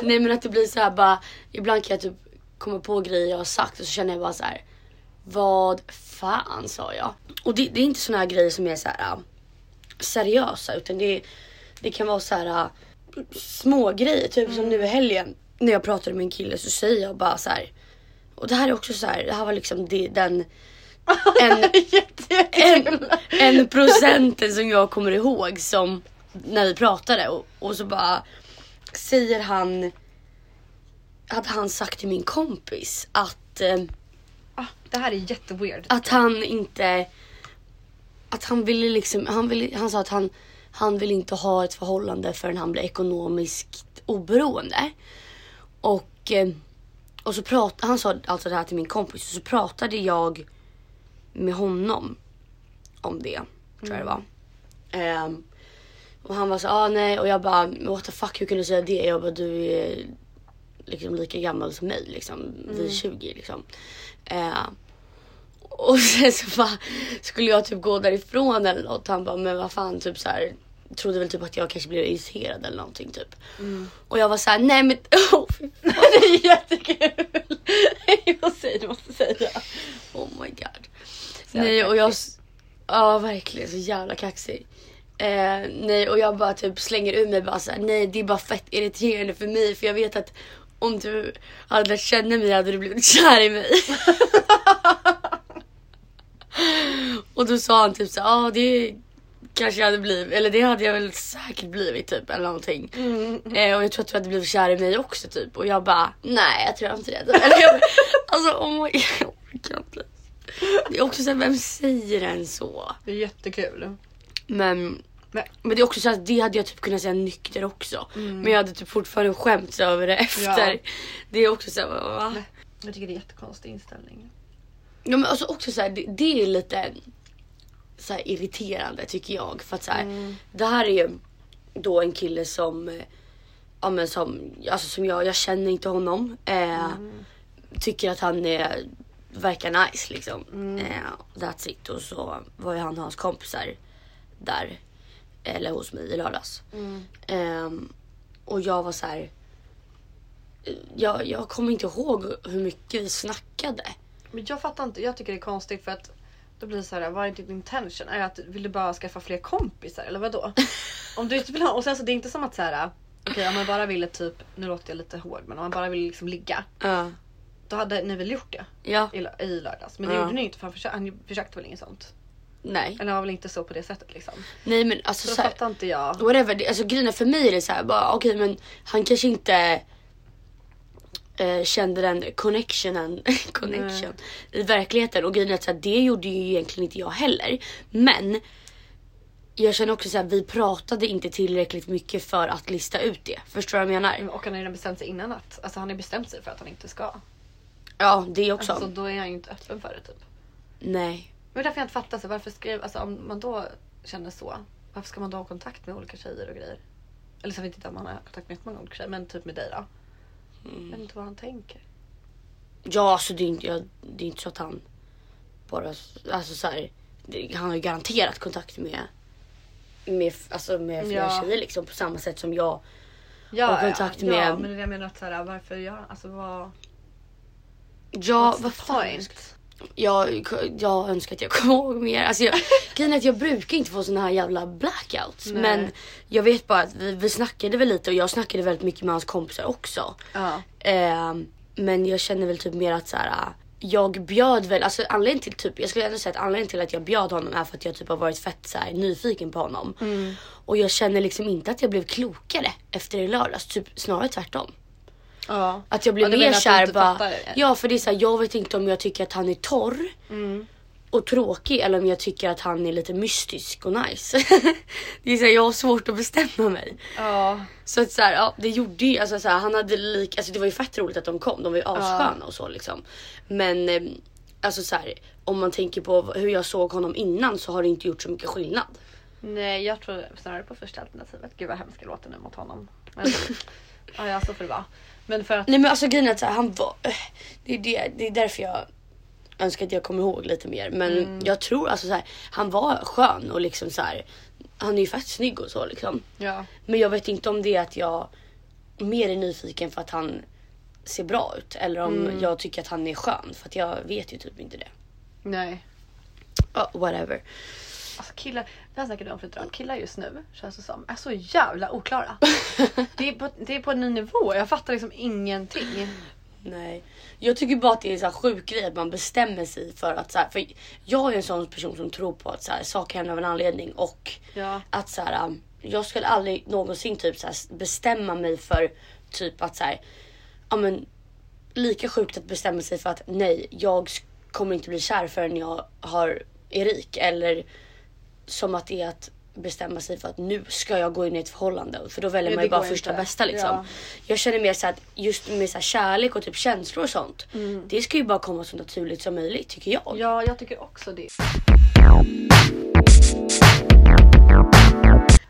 Nej men att det blir så här bara, ibland kan jag typ komma på grejer jag har sagt och så känner jag bara så här. Vad fan sa jag? Och det, det är inte såna här grejer som är så här seriösa utan det, det kan vara så här små grejer Typ som nu i helgen när jag pratade med en kille så säger jag bara så här. Och det här är också så här, det här var liksom det, den en, en, en procenten som jag kommer ihåg som när vi pratade och, och så bara säger han hade han sagt till min kompis att, eh, Ah, det här är jätteweird. att han inte att han ville liksom, han, ville, han sa att han, han vill inte ha ett förhållande förrän han blir ekonomiskt oberoende. Och, eh, och så pratade, han sa alltså det här till min kompis och så pratade jag med honom om det. Tror jag det var. Ehm, och han var så ah nej och jag bara what the fuck hur kan du säga det? Jag bara du är liksom lika gammal som mig liksom. Vi är 20 liksom. Ehm, och sen så bara skulle jag typ gå därifrån eller något. Han bara men vad fan typ så här trodde väl typ att jag kanske blev irriterad eller någonting typ. Och jag var så här nej men oh, det är jättekul. jag säger du måste säga. Oh my god. Nej och jag... Ja verkligen så jävla kaxig. Eh, nej och jag bara typ slänger ur mig bara såhär nej det är bara fett irriterande för mig för jag vet att om du hade lärt känna mig hade du blivit kär i mig. och då sa han typ så ja ah, det kanske jag hade blivit eller det hade jag väl säkert blivit typ eller någonting. Eh, och jag tror att du hade blivit kär i mig också typ och jag bara nej jag tror inte det. Eller jag, alltså oh my god. jag orkar inte. Det är också såhär, vem säger en så? Det är jättekul. Men, Men- men det är också så att det hade jag typ kunnat säga nykter också. Men jag hade typ fortfarande skämts över det efter. Ja. Det är också såhär, va? Jag tycker det är jättekonstig inställning. Ja, men alltså också så här, det, det är lite så här, irriterande tycker jag. För att så här, det här är ju då en kille som, eh, ja men som, alltså som jag, jag känner inte honom. Eh, Tycker att han är, verkar nice liksom. Eh, that's it. Och så var ju han och hans kompisar där. Eller hos mig i lördags. Ehm, och jag var så här. eh, Jag, jag kommer inte ihåg hur mycket vi snackade. Men jag fattar inte. Jag tycker det är konstigt för att då blir det så här, vad är din intention? Är det att vill du bara skaffa fler kompisar eller vadå? om du inte vill ha, och sen så det är inte som att så här, okej om man bara ville typ, nu låter jag lite hård men om man bara ville liksom ligga. Ja. Då hade ni väl gjort det Ja. i, i lördags. Men det Ja. gjorde ni inte för han, försö- han försökte väl inget sånt. Nej. Eller han var väl inte så på det sättet liksom. Nej men alltså Så så här, fattar inte jag. whatever. Alltså grejen för mig är det så här, bara okej men han kanske inte eh, kände den connectionen, connection i verkligheten. Och grejen är att så här, det gjorde ju egentligen inte jag heller. Men jag känner också så här, vi pratade inte tillräckligt mycket för att lista ut det. Förstår du vad jag menar? Och han har redan bestämt sig innan att, alltså han har bestämt sig för att han inte ska. Ja det också. Alltså, så då är han ju inte öppen för det typ. Nej. Men därför jag inte fattar, så varför skrev, alltså om man då känner så. Varför ska man då ha kontakt med olika tjejer och grejer? Eller så vet jag inte om han har kontakt med jättemånga olika tjejer, men typ med dig då. Jag vet inte vad han tänker. Ja alltså det är inte, jag, det är inte så att han bara, alltså så här, det, han har ju garanterat kontakt med med, alltså med flera Ja. tjejer liksom på samma sätt som jag. Ja, Och kontakt ja, med- Ja, men det jag menar att så här, varför gör han, alltså vad... Ja vad fan. point? Jag, jag önskar att jag kommer ihåg mer. Alltså jag, grejen är att jag brukar inte få såna här jävla blackouts. Nej. Men jag vet bara att vi, vi snackade väl lite och jag snackade väldigt mycket med hans kompisar också. Ja. Ehm, men jag känner väl typ mer att så här. Jag bjöd väl, alltså anledningen till typ, jag skulle ändå säga att anledningen till att jag bjöd honom är för att jag typ har varit fett så här, nyfiken på honom. Och jag känner liksom inte att jag blev klokare efter i lördags, typ snarare tvärtom. Ja. Att jag blir Ja, mer kär bara. Ja för det är så här, jag vet inte om jag tycker att han är torr Mm. och tråkig eller om jag tycker att han är lite mystisk och nice. det är så här, jag har svårt att bestämma mig. Ja. Så att så här, ja, det gjorde ju, alltså så här, han hade lik, alltså det var ju fett roligt att de kom, de var ju assköna och så liksom. Men eh, alltså så här, om man tänker på hur jag såg honom innan så har det inte gjort så mycket skillnad. Nej jag tror snarare på första alternativet. Gud vad hemskt det låter nu mot honom. Men, ja, ja så får det vara. Men för att Nej men alltså grejen är att så här, han var, eh, det är, det, det är därför jag önskar att jag kommer ihåg lite mer. Men jag tror alltså så här, han var skön och liksom så här, han är ju fett snygg och så liksom. ja. Men jag vet inte om det är att jag mer är nyfiken för att han ser bra ut eller om jag tycker att han är skön för att jag vet ju typ inte det. Nej. Ja, whatever. Alltså killar, det här snackade vi om. Killar just nu känns det som är så jävla oklara. det, är på, det är på en ny nivå. Jag fattar liksom ingenting. Nej. Jag tycker bara att det är en så här sjuk grej att man bestämmer sig för att så här, för jag är en sån person som tror på att så här, saker händer av en anledning och Ja. att så här, um, jag skulle aldrig någonsin typ så här, bestämma mig för typ att så här, ja men lika sjukt att bestämma sig för att nej, jag kommer inte bli kär förrän jag har är rik eller som att det är att bestämma sig för att nu ska jag gå in i ett förhållande för då väljer Ja, man ju bara första inte. bästa liksom. Ja. Jag känner mer så att just med så här kärlek och typ känslor och sånt. Det ska ju bara komma så naturligt som möjligt tycker jag. Ja, jag tycker också det.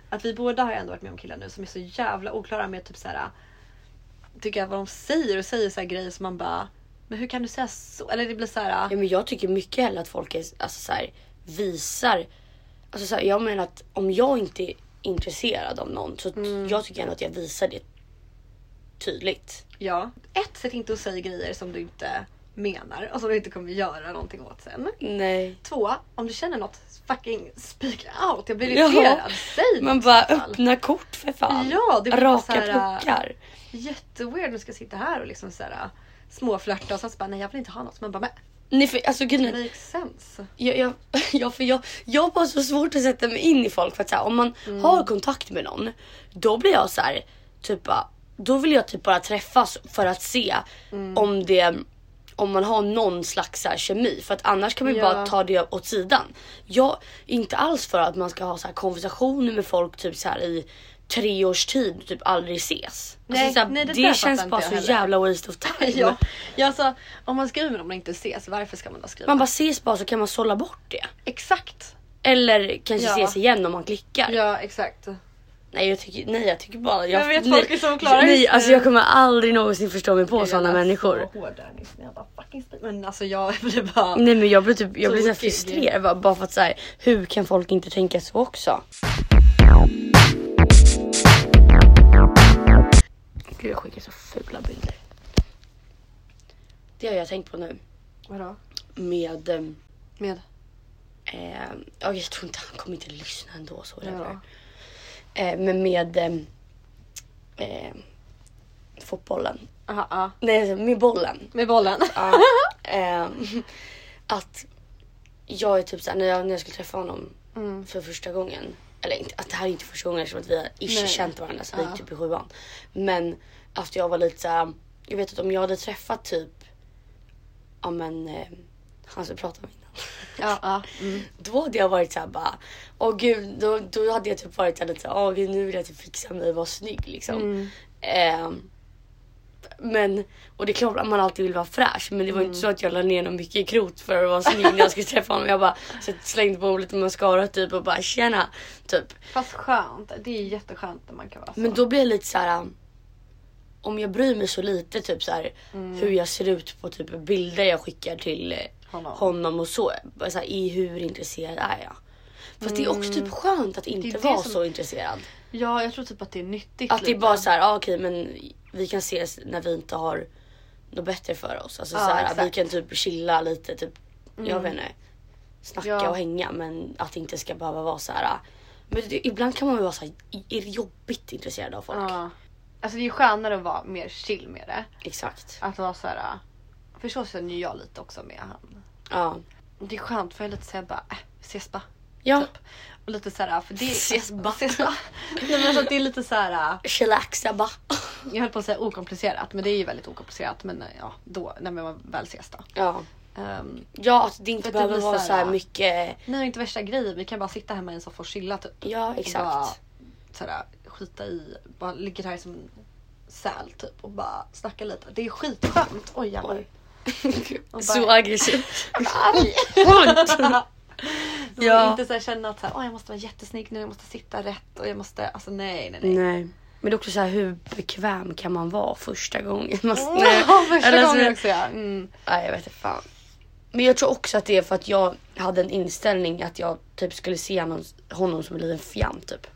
Att vi båda har ändå varit med om killar nu som är så jävla oklara med typ så här. Tycker jag vad de säger och säger så här grejer som man bara. Men hur kan du säga så? Eller det blir så här. Ja, men jag tycker mycket hellre att folk är, alltså, så här, visar. Alltså, så här, jag menar att om jag inte är intresserad av någon så Mm. jag tycker ändå att jag visar det tydligt. Ja. Ett, sätt inte att säga grejer som du inte menar och som du inte kommer göra någonting åt sen. Nej. Två, om du känner något fucking speak out. Jag blir Ja. irriterad. Säg Man bara öppna kort för fan. Ja, det blir Raka så här, puckar. Jätteweird nu ska jag sitta här och liksom så här, småflörta och sen så bara nej jag vill inte ha något. Man bara men Nej för alltså grejen det makes sense. jag, jag, jag, för jag, jag har bara så svårt att sätta mig in i folk för att så här, om man Mm. har kontakt med någon då blir jag så här, typ bara- då vill jag typ bara träffas för att se Mm. om det om man har någon slags så här kemi för att annars kan man ju Ja. bara ta det åt sidan. Jag är inte alls för att man ska ha så här konversationer med folk typ så här i tre års tid typ aldrig ses. Nej, alltså, så här, nej, det det känns bara så jävla waste of time. Ja, ja alltså, om man skriver dem och inte ses, varför ska man då skriva? Man bara ses bara så kan man sålla bort det. Exakt. Eller kanske Ja. ses igen om man klickar. Ja exakt. Nej jag tycker, nej, jag tycker bara... Jag, Jag vet, nej, folk är så oklara Nej alltså jag kommer aldrig någonsin förstå mig på Jag sådana är människor. Så hård där Nisse, jag bara fucking spring. Men alltså jag blir bara. Nej men jag blir typ jag blir så frustrerad bara, bara för att säga hur kan folk inte tänka så också? Gud jag skickar så fula bilder. Det har jag tänkt på nu Vadå? med... ehm, Med? Eh, ja, jag tror inte han kommer inte lyssna ändå så whatever. Eh, men med ehm, eh, fotbollen. Aha, ja. Nej, alltså, med bollen. Med bollen. Ja. Ehm, att jag är typ såhär, när jag, när jag skulle träffa honom Mm. för första gången. Eller inte, att det här är inte första gången eftersom att vi har ish Nej. känt varandra så vi Ja. gick typ i sjuan. Men att jag var lite såhär, jag vet att om jag hade träffat typ, ja men eh, han som pratade med innan. Ja, ja. Mm. Då hade jag varit såhär bara, åh gud, då, då hade jag typ varit såhär lite såhär, åh gud nu vill jag typ fixa mig och vara snygg liksom. Mm. Ehm, men, och det är klart att man alltid vill vara fräsch men det var Mm. inte så att jag la ner någon mycket krot för att vara snygg när jag skulle träffa honom. Jag bara så slängde på lite mascara typ och bara tjena. Typ. Fast skönt. Det är jätteskönt när man kan vara så. Men då blir jag lite så här. um, Om jag bryr mig så lite typ så här, hur jag ser ut på typ bilder jag skickar till eh, Honom. honom och så. Så här, i hur intresserad är jag? Fast det är också typ skönt att inte vara som- så intresserad. Ja, jag tror typ att det är nyttigt. Att det är lite. bara så här, ah, okej men vi kan ses när vi inte har något bättre för oss. Alltså Ja, så här, vi exakt. kan typ chilla lite, typ, jag vet inte, snacka Ja. och hänga men att det inte ska behöva vara så här. Men det, ibland kan man ju vara så här, är det jobbigt intresserad av folk. Ja. Alltså det är ju skönare att vara mer chill med det. Exakt. Att vara så här. För så känner ju jag lite också med han. Ja. Det är skönt för jag är lite såhär bara, äh, ses bara. Ja. Typ. Och lite såhär, för det Ses bara. Ses bara. Nej men alltså att det är lite såhär, Chillaxa bara. jag höll på att säga okomplicerat men det är ju väldigt okomplicerat men ja då när man väl ses då. Ja. Um, Ja, att det inte behöver blir vara så så här- mycket. har inte värsta grejer, vi kan bara sitta hemma i en soffa och chilla typ. Ja, Och bara, exakt. såhär, skita i, bara ligger här som en säl typ och bara snacka lite. Det är skitskönt. Oj jävlar. Så aggressiv. Ja. Ja. Inte så här känna att så här, "Åh, jag måste vara jättesnygg nu, jag måste sitta rätt och jag måste, alltså nej nej nej. Nej. Men det är också så här, hur bekväm kan man vara första gången? Man, Ja, första Eller gången så- också ja. Mm. Nej jag vet inte fan. Men jag tror också att det är för att jag hade en inställning att jag typ skulle se honom, honom som en liten fjant typ.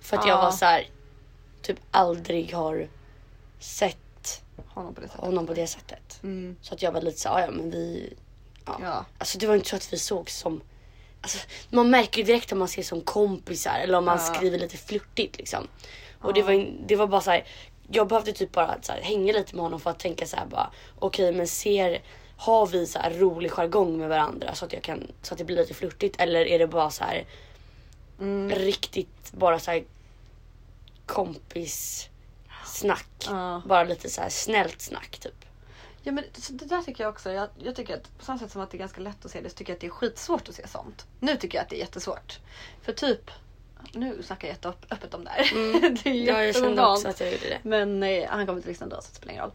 För att jag Ja. var så här, typ aldrig har sett Honom på det sättet. honom på det sättet. Mm. Så att jag var lite så här, ja men vi... Ja. Ja. Alltså det var inte så att vi såg som... Alltså, man märker ju direkt om man ser som kompisar eller om man Ja. skriver lite flörtigt liksom. Och det, var, det var bara så här. Jag behövde typ bara så här, hänga lite med honom för att tänka så här bara. Okej men ser... Har vi så här rolig jargong med varandra så att, jag kan, så att det blir lite flörtigt eller är det bara så här Mm. riktigt bara så här kompis snack. Ja. Bara lite så här snällt snack typ. Ja men det där tycker jag också. Jag, jag tycker att på samma sätt som att det är ganska lätt att se det så tycker jag att det är skitsvårt att se sånt. Nu tycker jag att det är jättesvårt. För typ, nu snackar jag jätteöppet om det här. det är Ja jag kände också att jag gjorde det. Men eh, han kommer inte lyssna ändå så det spelar ingen roll.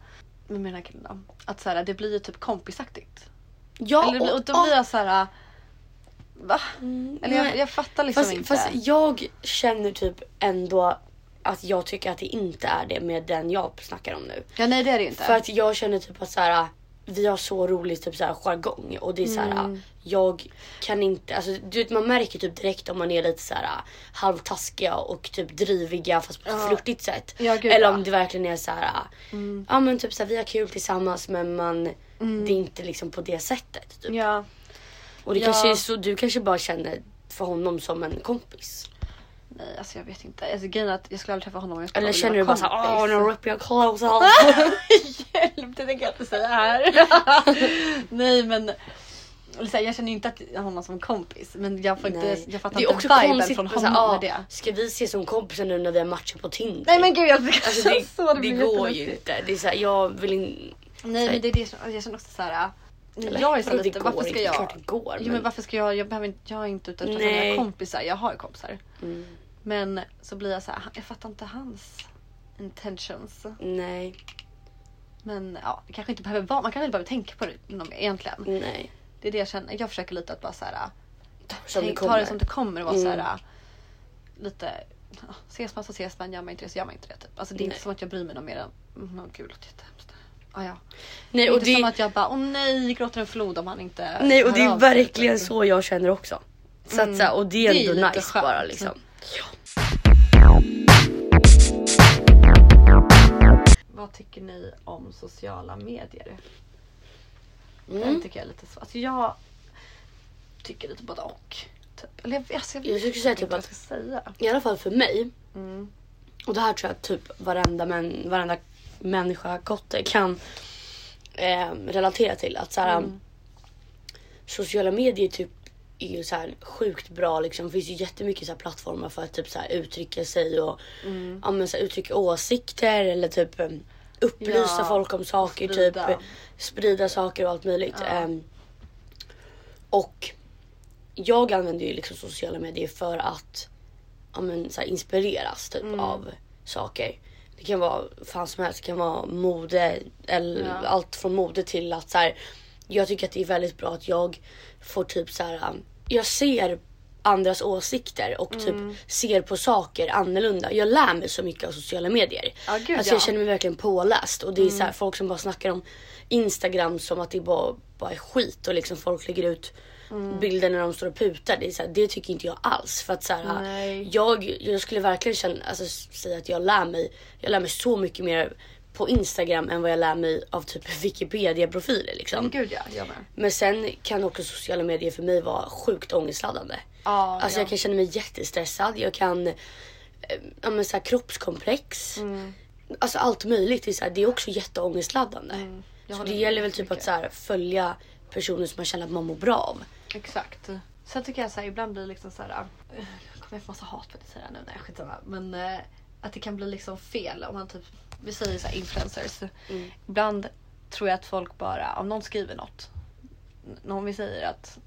Men med den här killen då. Att så här, det blir ju typ kompisaktigt. Ja, Eller, blir- och då och- blir jag så här. Va? Eller jag, jag fattar liksom fast, inte. fast jag känner typ ändå att jag tycker att det inte är det med den jag snackar om nu. Ja nej det är det inte. För att jag känner typ att så här, vi har så roligt typ så här jargong och det är så här, Mm. jag kan inte, alltså du vet man märker typ direkt om man är lite så här halvtaskiga och typ driviga fast på ett Ja. flörtigt sätt. Ja, gud, Eller om det verkligen är så här, Mm. ja men typ så här, vi har kul tillsammans men man, det är inte liksom på det sättet. Typ. Ja. Och det Ja. kanske är så, du kanske bara känner för honom som en kompis. Nej alltså jag vet inte. Alltså, grejen är att jag skulle aldrig träffa honom om jag skulle Eller vilja känner du vara bara såhär, kompis. åh nu rip your clothes off. Hjälp, det tänker jag inte säga här. Nej men eller så här, jag känner ju inte att honom som kompis men jag, får inte, jag fattar inte viben från honom honom, med det. Ska vi ses som kompisar nu när vi har matchat på Tinder? Nej men gud jag Alltså det, så, det det går ju inte. Det är så här, jag vill inte... Nej men det är det jag känner också såhär. Eller, Jag är så lite, varför ska inte? jag? Klart det går. Jo, men varför ska jag, jag, behöver inte, jag är inte ute efter mina kompisar, jag har ju kompisar. Mm, Men så blir jag så här, jag fattar inte hans intentions. nej, Men ja, det kanske inte behöver vara, man kanske inte behöver tänka på det någon- egentligen. nej. Det är det jag känner, jag försöker lite att bara så här. Som det tänk, ta kommer. det som det kommer och vara Mm. så här. Lite, ja, ses man så ses man, gör man inte det så gör man inte det. Typ. Alltså det är inte Nej. som att jag bryr mig något mer än, mm, åh gud låter jättehemskt. Ah, ja. Nej Det är och inte som det, att jag bara, åh nej, gråter en flod om han inte nej, och det är verkligen typ. så jag känner också. Så att, Mm. så här, och det är Det är ändå nice skönt. bara liksom. Vad tycker ni om sociala medier? Mm. tycker jag är lite svårt. Alltså jag tycker lite både och. Typ. Eller jag, alltså, jag, Jag skulle säga typ att- säga. I alla fall för mig, Mm. och det här tror jag typ varenda, men, varenda människa, kotte kan eh, relatera till. Att så här, Mm. sociala medier typ är ju så här sjukt bra liksom. Det finns ju jättemycket så här plattformar för att typ så här uttrycka sig och Mm. ja, men så här, uttrycka åsikter eller typ eh, upplysa Ja, folk om saker. sprida. Typ sprida saker och allt möjligt. Ja. Ehm, och jag använder ju liksom sociala medier för att ja, men, så här, inspireras typ Mm. av saker. Det kan vara fan som helst. Det kan vara mode eller Ja. allt från mode till att så här, jag tycker att det är väldigt bra att jag får typ så här. um, Jag ser andras åsikter och typ Mm. ser på saker annorlunda. Jag lär mig så mycket av sociala medier. Ja, gud, alltså ja. jag känner mig verkligen påläst och det är så här, folk som bara snackar om Instagram som att det bara, bara är skit och liksom folk lägger ut Mm. bilder när de står och putar. Det, är så här, det tycker inte jag alls. För att så här, jag, jag skulle verkligen känna, alltså, säga att jag lär mig jag lär mig så mycket mer på Instagram än vad jag lär mig av typ Wikipedia-profiler. Liksom. Men gud ja, jag med. Men sen kan också sociala medier för mig vara sjukt ångestladdande. Ja, Alltså ja. jag kan känna mig jättestressad. Jag kan, eh, ja men så här, kroppskomplex. Mm. Alltså allt möjligt. Det är, så här, det är också jätteångestladdande. Mm. Så det gäller väl typ att så här, följa personer som man känner att man mår bra av. Exakt. Sen tycker jag så här, ibland blir liksom så här. eh, kommer jag få massa hat för att här nu. Nej skitsamma. Men eh, att det kan bli liksom fel om man typ, vi säger så här influencers. Mm. Ibland tror jag att folk bara, om någon skriver något. Om vi säger att,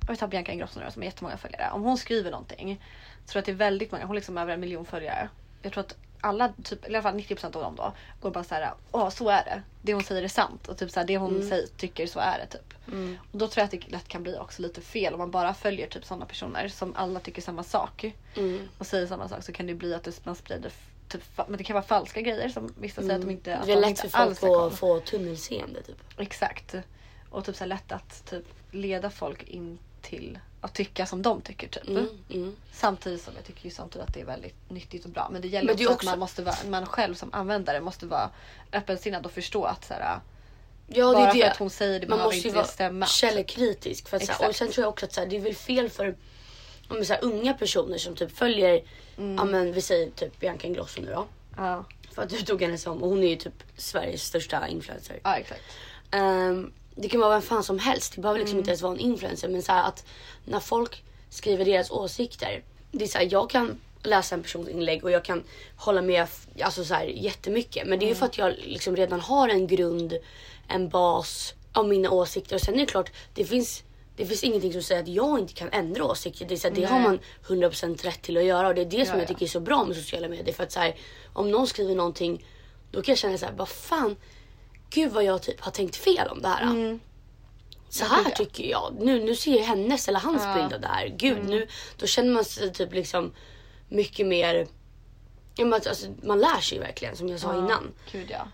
om vi tar Bianca Ingrosso nu som har jättemånga följare. Om hon skriver någonting. Tror jag att det är väldigt många, hon har liksom över en miljon följare. Jag tror att alla, typ, eller i alla fall 90% av dem då, går bara såhär, åh så är det. Det hon säger är sant. Och typ såhär, det hon säger, tycker så är det typ. Och då tror jag att det lätt kan bli också lite fel om man bara följer typ sådana personer som alla tycker samma sak. Mm. Och säger samma sak så kan det bli att man sprider typ, men det kan vara falska grejer som vissa säger att de inte, att Det är lätt för folk att få tunnelseende typ. Exakt. Och typ så här lätt att typ leda folk in till att tycka som de tycker typ. Mm, mm. Samtidigt som jag tycker ju samtidigt att det är väldigt nyttigt och bra. Men det gäller Men det också, också- att man måste vara, man själv som användare måste vara öppensinnad och förstå att så här, Ja, bara det är för det. att hon säger det man behöver måste inte ju vara stämma. källkritisk. För att, så här, och sen tror jag också att så här, det är väl fel för är så här, unga personer som typ följer, Mm. ja men vi säger typ Bianca Ingrosso nu då. Ja, För att du tog henne som, och hon är ju typ Sveriges största influencer. ja exakt. Ehm, det kan vara vem fan som helst. Det behöver liksom Mm. inte ens vara en influencer. Men så här att när folk skriver deras åsikter. Det är så här, jag kan läsa en persons inlägg och jag kan hålla med alltså så här, jättemycket. Men det är ju för att jag liksom redan har en grund, en bas av mina åsikter. Och sen är det klart, det finns det finns ingenting som säger att jag inte kan ändra åsikter. Det, är så här, det har man 100% rätt till att göra. Och det är det som Ja, jag ja. tycker är så bra med sociala medier. För att så här, om någon skriver någonting, då kan jag känna så här, vad fan. Gud vad jag typ har tänkt fel om det här. Mm. Så här gud, ja. tycker jag. Nu, nu ser jag hennes eller hans Ja. Mm. bild av det här. Gud, nu, då känner man sig typ liksom mycket mer... Alltså, man lär sig ju verkligen som jag sa Ja, innan. Gud ja.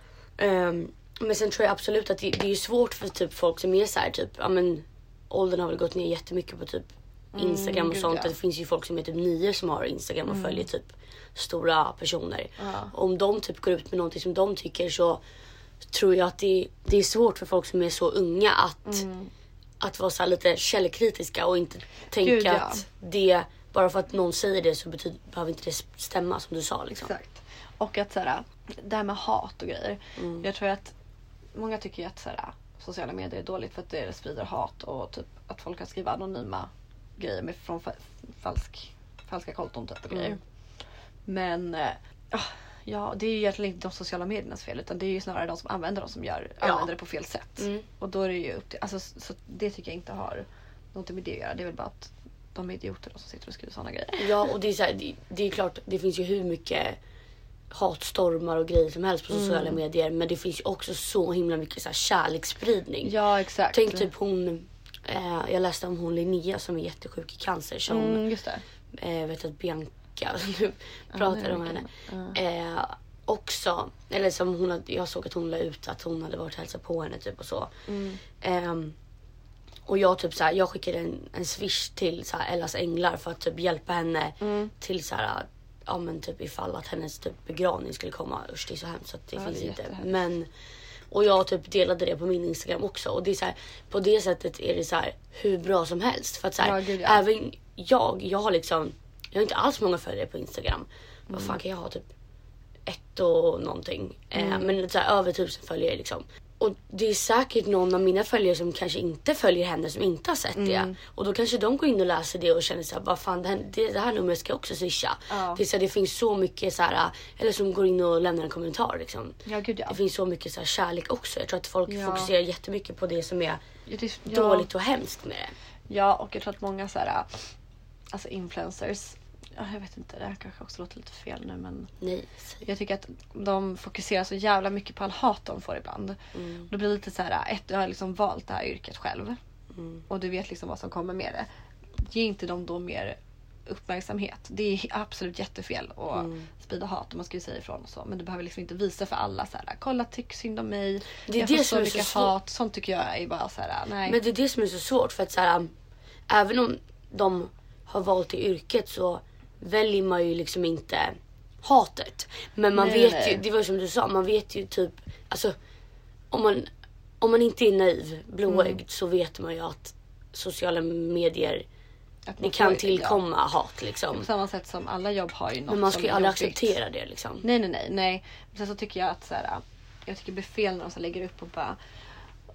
Ehm, men sen tror jag absolut att det, det är svårt för typ folk som är så här typ, ja men åldern har väl gått ner jättemycket på typ Instagram och sånt. Mm. Det finns ju folk som är typ nio som har Instagram och följer typ stora personer. Ja. Om de typ går ut med någonting som de tycker så tror jag att det, det är svårt för folk som är så unga att, Mm. att vara så här lite källkritiska och inte tänka Gud, ja. att det, bara för att någon säger det så betyder, behöver inte det stämma som du sa. Liksom. Exakt. Och att såhär, det här med hat och grejer. Mm. Jag tror att många tycker att såhär, sociala medier är dåligt för att det sprider hat och typ att folk kan skriva anonyma grejer med, från fa- falsk, falska konton typ och grejer. Mm. Men ah, ja, det är ju egentligen inte de sociala mediernas fel utan det är ju snarare de som använder dem som gör, Ja. använder det på fel sätt. Mm. Och då är det ju upp till, alltså, så så det tycker jag inte har någonting med det att göra. Det är väl bara att de är idioter då som sitter och skriver sådana grejer. Ja och det är, så här, det, det är klart, det finns ju hur mycket hatstormar och grejer som helst på sociala Mm. medier. Men det finns ju också så himla mycket så här kärleksspridning. Ja exakt. Tänk typ hon, eh, jag läste om hon Linnea som är jättesjuk i cancer. Som Mm, just det. eh, vet att Bianca nu pratar det om är henne. Eh, också, eller som hon hade, jag såg att hon la ut att hon hade varit och hälsat på henne typ och så. Mm. Ehm, och jag typ såhär, jag skickade en, en swish till så Ellas änglar för att typ hjälpa henne Mm. till så här, ja men typ ifall att hennes typ begravning skulle komma. Usch det är så hemskt så det Ja, finns det inte. Men och jag typ delade det på min Instagram också och det är så här, på det sättet är det så här hur bra som helst för att så här, Ja, gud, ja. även jag, jag har liksom, jag har inte alls många följare på Instagram. Vad Mm. fan kan jag ha typ ett och någonting. Mm. Eh, men så här, över tusen följare liksom. Och det är säkert någon av mina följare som kanske inte följer henne som inte har sett Mm. det. Och då kanske de går in och läser det och känner såhär, vad fan det här, det, det här numret ska jag också swisha. Ja. Det, är så här, det finns så mycket så här, eller som går in och lämnar en kommentar liksom. Ja gud ja. Det finns så mycket så här, kärlek också. Jag tror att folk Ja. fokuserar jättemycket på det som är det- dåligt och hemskt med det. Ja och jag tror att många så här, alltså influencers, jag vet inte det här kanske också låter lite fel nu men Nej, jag tycker att de fokuserar så jävla mycket på all hat de får ibland. Mm. Då blir det lite så här, ett, du har liksom valt det här yrket själv Mm. och du vet liksom vad som kommer med det. Ge inte dem då mer uppmärksamhet. Det är absolut jättefel att Mm. sprida hat och man ska ju säga ifrån och så. Men du behöver liksom inte visa för alla så här, kolla tyck synd om mig. Det är jag det får som så hat. Sånt tycker jag är bara så här, nej. Men det är det som är så svårt för att så här, även om de har valt det yrket så väljer man ju liksom inte hatet. Men man Nej, vet nej. ju, det var som du sa, man vet ju typ, alltså om man, om man inte är naiv, blåögd Mm. så vet man ju att sociala medier, Att det kan tillkomma hat Ja, liksom. på samma sätt som alla jobb har ju något Men man ska ju aldrig acceptera det liksom. Nej nej nej. nej. Men sen så tycker jag att så här, jag tycker det blir fel när de så lägger upp och bara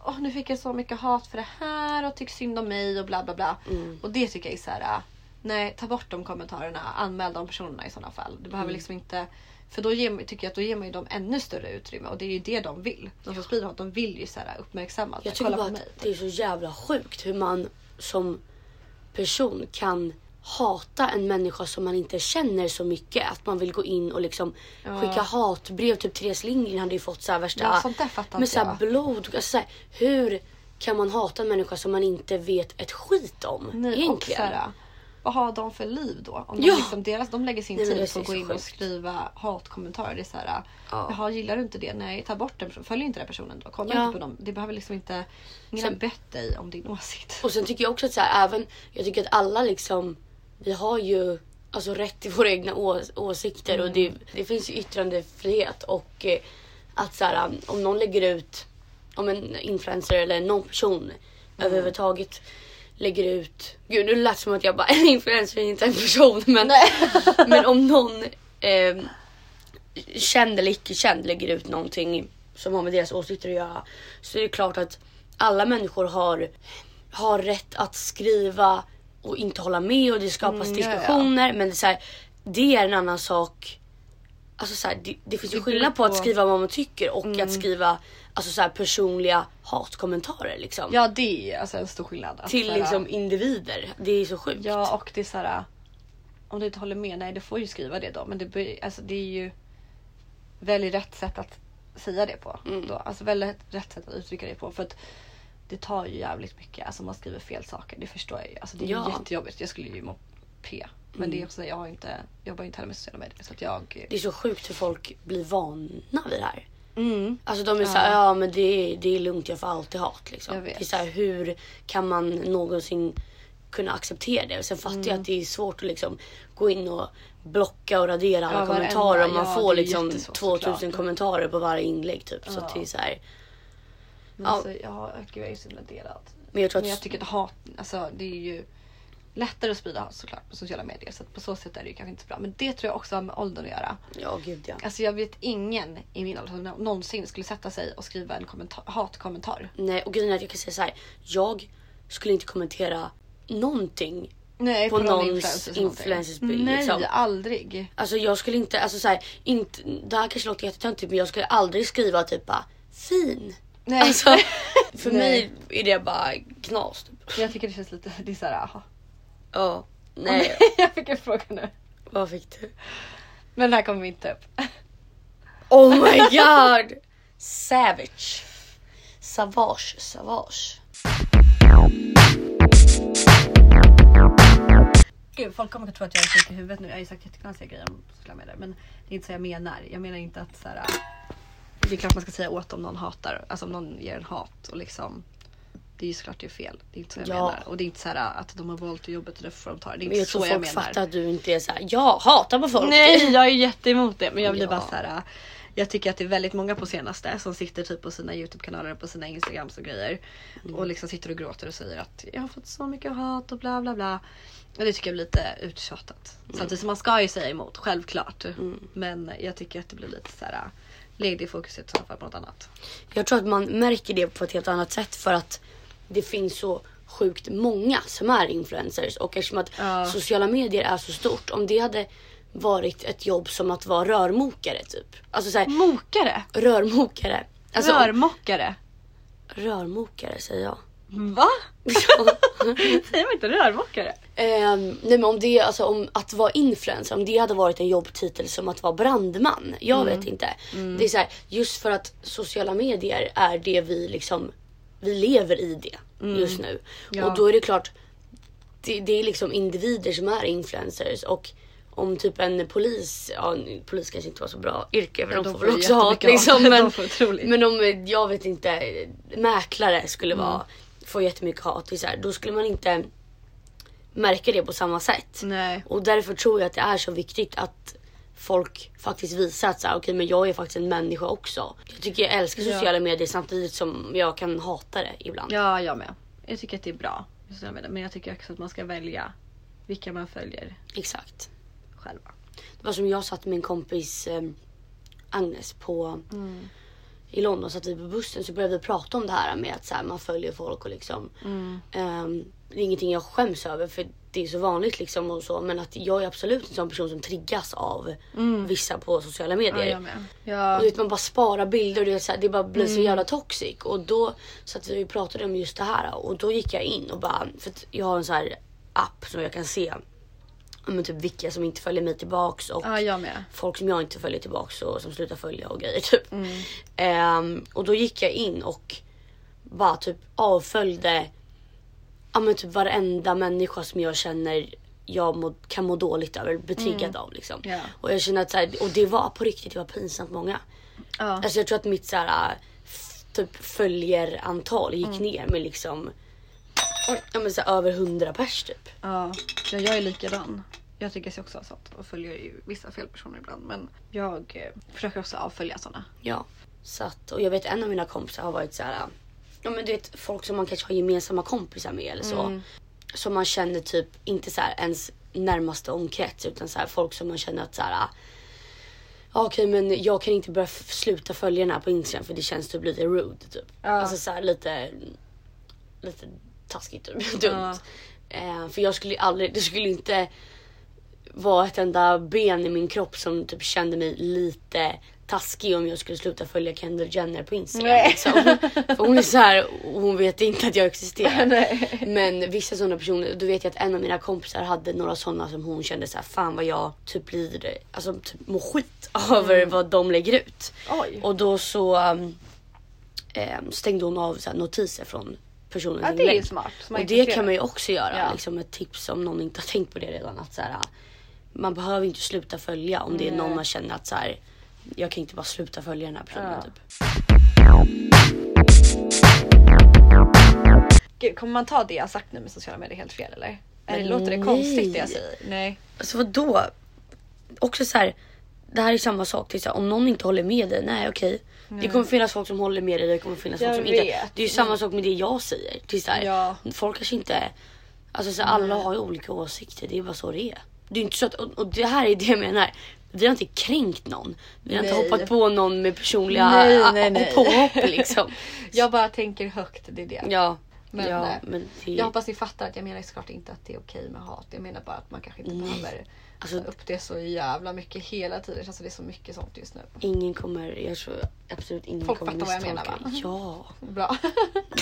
Åh nu fick jag så mycket hat för det här och tycker synd om mig och bla bla bla. Mm. Och det tycker jag är så här. Nej, ta bort de kommentarerna. Anmäl de personerna i sådana fall. Du Mm. behöver liksom inte... För då ger, tycker jag att då ger man ju dem ännu större utrymme och det är ju det de vill. De som sprider hat, de vill ju så här uppmärksammas. Jag tycker bara att det är så jävla sjukt hur man som person kan hata en människa som man inte känner så mycket. Att man vill gå in och liksom Ja. skicka hatbrev. Typ Therese Lindgren hade ju fått så här värsta... Ja, sånt där fattar med så här jag. blod. Alltså så här, hur kan man hata en människa som man inte vet ett skit om? Nej, och egentligen. så här, vad har de för liv då? Om Ja. de, liksom, deras, de lägger sin Nej, tid på att gå in och sjukt. skriva hatkommentarer. Det är så här, Ja. jaha gillar du inte det? Nej, ta bort den. Följ inte den personen då. Kolla Ja. inte på dem. Det behöver liksom inte... Ingen har bett dig om din åsikt. Och sen tycker jag också att så här, även, jag tycker att alla liksom, vi har ju alltså rätt till våra egna å, åsikter och det, det finns ju yttrandefrihet och eh, att så här, om någon lägger ut, om en influencer eller någon person överhuvudtaget lägger ut, gud nu lät det som att jag bara en influencer är inte en person men, men om någon eh, känd eller icke känd lägger ut någonting som har med deras åsikter att göra så är det klart att alla människor har, har rätt att skriva och inte hålla med och det skapas Mm, ja, ja. diskussioner men det är, så här, det är en annan sak. Alltså så här, det, det finns ju skillnad på att Mm. skriva vad man tycker och att skriva alltså så här, personliga hatkommentarer liksom. Ja det är alltså en stor skillnad. Att till så här, liksom individer. Det är så sjukt. Ja och det är så här. Om du inte håller med, nej du får ju skriva det då. Men det, alltså, det är ju väldigt rätt sätt att säga det på. Mm. Då. Alltså väldigt rätt sätt att uttrycka det på. För att det tar ju jävligt mycket. Alltså man skriver fel saker. Det förstår jag ju. Alltså det är Ja. Mm. ju jättejobbigt. Jag skulle ju må P. Men det är också, jag har inte, jobbar inte heller med sociala medier. Så att jag... Det är så sjukt hur folk blir vana vid det här. Mm. Alltså de är såhär, ja men det är, det är lugnt jag får alltid hat liksom. Jag vet. Det är såhär, hur kan man någonsin kunna acceptera det? Sen fattar Mm. jag att det är svårt att liksom gå in och blocka och radera alla Ja, kommentarer om man ja, får liksom jättesvårt 2000 såklart. kommentarer på varje inlägg typ. Så Ja. att det är så här. Men Ja. alltså, ja, gud, jag är så delad. Men jag tror att Men jag tycker att hat, alltså det är ju lättare att sprida såklart på sociala medier. Så att på så sätt är det ju kanske inte så bra. Men det tror jag också har med åldern att göra. Ja gud ja. Alltså jag vet ingen i min ålder som nå- någonsin skulle sätta sig och skriva en kommentar, hatkommentar. Nej och grejen är att jag kan säga så här. Jag skulle inte kommentera någonting. Nej, På någon någons influencers bild, Nej, liksom. aldrig. Alltså jag skulle inte, alltså så här, inte, det här kanske låter jättetöntigt men jag skulle aldrig skriva typ bara fin. Nej. Alltså, för Nej. mig är det bara knas. Typ. Jag tycker det känns lite, det är såhär, aha. Ja. Nej, jag fick en fråga nu. vad fick du? Men det här kommer vi inte upp. Oh my god! Savage. Savage, savage. Gud, folk kommer att tro att jag är sjuk i huvudet nu. Jag har ju sagt jätteknasiga grejer om sociala medier. Men det är inte så jag menar. Jag menar inte att så här, Det är klart man ska säga åt om någon hatar. Alltså om någon ger en hat och liksom. Det är ju såklart det är fel. Det är inte så jag Ja. menar. Och det är inte så här att de har valt jobbet och därför de ta det. Det är Men inte så jag folk menar. fattar att du inte är såhär, jag hatar på folk. Nej, jag är jätteemot det. Men jag blir Ja. bara så här. Jag tycker att det är väldigt många på senaste som sitter typ på sina Youtube-kanaler och på sina Instagrams och grejer. Mm. Och liksom sitter och gråter och säger att jag har fått så mycket hat och bla bla bla. Och det tycker jag blir lite uttjatat. Samtidigt som man ska ju säga emot, självklart. Mm. Men jag tycker att det blir lite så här. Lägg det fokuset i så fall på något annat. Jag tror att man märker det på ett helt annat sätt för att det finns så sjukt många som är influencers och eftersom att Ja. sociala medier är så stort. Om det hade varit ett jobb som att vara rörmokare typ. Alltså såhär, Mokare? rörmokare. Alltså, Rörmokare? Rörmokare säger jag. Va? Säger man inte rörmokare? Ehm, nej men om det, alltså om att vara influencer, om det hade varit en jobbtitel som att vara brandman. Jag Mm. vet inte. Det är så här, just för att sociala medier är det vi liksom, vi lever i det just nu. Mm. Ja. Och då är det klart, det, det är liksom individer som är influencers och om typ en polis, ja polis kanske inte var så bra yrke för Ja, de får väl också hat liksom. Men, men om, jag vet inte, mäklare skulle Mm. vara, få jättemycket hat. Så här, då skulle man inte märka det på samma sätt. Nej. Och därför tror jag att det är så viktigt att folk faktiskt visar att så här, okej men jag är faktiskt en människa också. Jag tycker jag älskar Ja. sociala medier samtidigt som jag kan hata det ibland. Ja, jag med. Jag tycker att det är bra. med sociala medier, Men jag tycker också att man ska välja vilka man följer Exakt. själva. Det var som jag satt med min kompis eh, Agnes på i London satt vi på bussen så började vi prata om det här med att så här, man följer folk och liksom. ehm, det är ingenting jag skäms över för det är så vanligt liksom och så. Men att jag är absolut en sån person som triggas av vissa på sociala Ja, medier. jag med. Ja. Och du vet, man bara sparar bilder och det, är så här, det bara blir så jävla toxic. Och då så att vi pratade om just det här och då gick jag in och bara, för att jag har en sån här app som jag kan se ja, men typ vilka som inte följer mig tillbaks och ja, folk som jag inte följer tillbaks och som slutar följa och grejer typ. Ehm, och då gick jag in och bara typ avföljde ja, men typ varenda människa som jag känner jag må, kan må dåligt över, betriggad av liksom. Ja. Och jag känner att så här, och det var på riktigt, det var pinsamt många. Ja. Alltså jag tror att mitt så här, typ följerantal gick Mm. ner med liksom ja, men så här, över 100 pers typ. Ja, ja, jag är likadan. Jag tycker också sånt och följer ju vissa fel personer ibland. Men jag eh, försöker också avfölja såna. Ja. Så att, och jag vet en av mina kompisar har varit så här. Ja men du vet folk som man kanske har gemensamma kompisar med eller så. Mm. Som man känner typ inte så här ens närmaste omkrets utan så här folk som man känner att så här. Ja okej men jag kan inte börja sluta följa den här på Instagram för det känns typ lite rude typ. Ja. Alltså så här lite lite taskigt typ. Dumt. Eh, för jag skulle aldrig, det skulle inte vara ett enda ben i min kropp som typ kände mig lite taskig om jag skulle sluta följa Kendall Jenner på Instagram. Liksom. För hon är så här, hon vet inte att jag existerar. Men vissa sådana personer, då vet jag att en av mina kompisar hade några sådana som hon kände så här, fan vad jag typ blir, alltså typ mår skit över vad de lägger ut. Oj. Och då så um, em, stängde hon av så notiser från personens Ja, det är smart. Och det kan man ju också göra. Ja. Liksom ett tips om någon inte har tänkt på det redan. Att så här, man behöver inte sluta följa om det är någon man känner att så här, jag kan inte bara sluta följa den här personen. Ja. Typ. Gud, kommer man ta det jag sagt nu med sociala medier helt fel eller? Eller låter det nej. konstigt det jag säger? Nej. Alltså vadå? Också så här, det här är samma sak. Är så här, om någon inte håller med dig, nej okej. Det kommer finnas folk som håller med dig, det kommer finnas Jag folk som inte. vet. Det är ju samma sak med det jag säger. Är så här, Ja. Folk kanske inte... Alltså så här, alla har ju olika åsikter, det är bara så det är. Det är inte så att, och, och det här är det jag menar. Vi har inte kränkt någon. Vi har inte Nej. hoppat på någon med personliga Nej, nej, nej. påhopp liksom. Jag bara tänker högt, det är det. Ja. Men, ja, eh, men det, Jag hoppas ni fattar att jag menar såklart inte att det är okej med hat. Jag menar bara att man kanske inte behöver Alltså- upp det så jävla mycket hela tiden. Alltså det är så mycket sånt just nu. ingen kommer, jag tror absolut ingen Folk kommer fattar vad jag menar, misstolka va? Ja. Bra.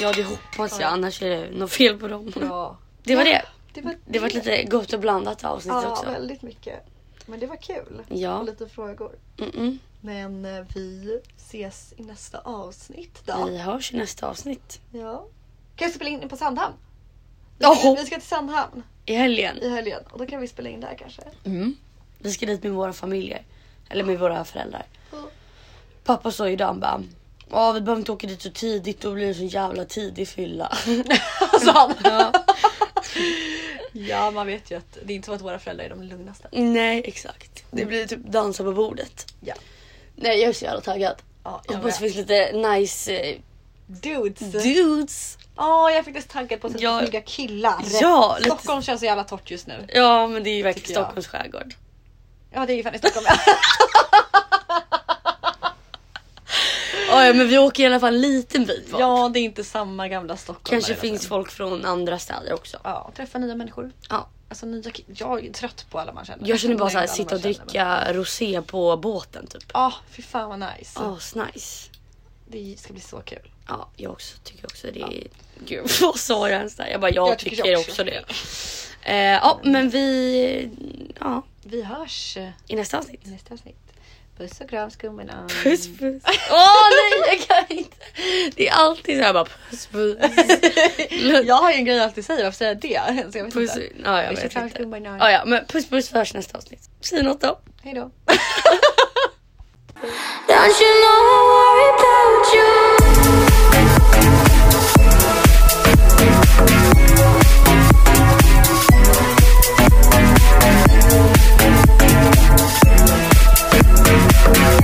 ja, det hoppas jag. Annars är det något fel på dem. Bra. Det var det. Det var, Det var ett lite gott och blandat avsnitt Ja, också. väldigt mycket. Men det var kul. Ja. Och lite frågor. Mm-mm. Men eh, vi ses i nästa avsnitt då. Vi hörs i nästa avsnitt. Ja. Kan jag spela in på Sandhamn? Vi ska, vi ska till Sandhamn I helgen. i helgen och då kan vi spela in där kanske. Mm. Vi ska dit med våra familjer. Eller med våra föräldrar. Ja. Pappa sa idag han bara Ja vi behöver inte åka dit så tidigt då blir det så jävla tidig fylla. Sa han. ja. Ja man vet ju att det är inte så att våra föräldrar är de lugnaste. Nej exakt. Det blir typ dansa på bordet. Ja. Nej jag är så jävla taggad. Ja, Jag hoppas det finns lite nice eh, Dudes. dudes. Åh jag är faktiskt taggad på att se Ja. snygga killar. Ja, lite- Stockholm känns så jävla torrt just nu. Ja men det är ju verkligen. Stockholms skärgård. Ja det är ju fan i Stockholm ja. Ja, ja men vi åker i alla fall en liten bit bort. ja det är inte samma gamla Stockholm. Kanske finns folk från andra städer också. Ja, träffa nya människor. Ja. Alltså nya Jag är trött på alla man känner. Jag känner bara såhär sitta och känner, men- dricka rosé på båten typ. Ja, fy fan vad nice. Asnice. Det ska bli så kul. Ja, jag också, tycker också det är... Gud, vad sa jag ens där? Jag bara, jag, Jag tycker, tycker också, också. det. Eh, ja, men vi... Ja, Vi hörs eh, i nästa avsnitt. i nästa avsnitt. Puss och kram skummen. Puss puss. Åh nej, jag kan inte. Det är alltid så här bara puss puss. Jag har ju en grej jag alltid säger, varför säger jag det? Så jag vet puss. inte. Ja, jag Puss och vet kram inte. skummen. Ja, ja, men puss puss vi hörs i nästa avsnitt. Säg något då. Hejdå. Don't you know Thank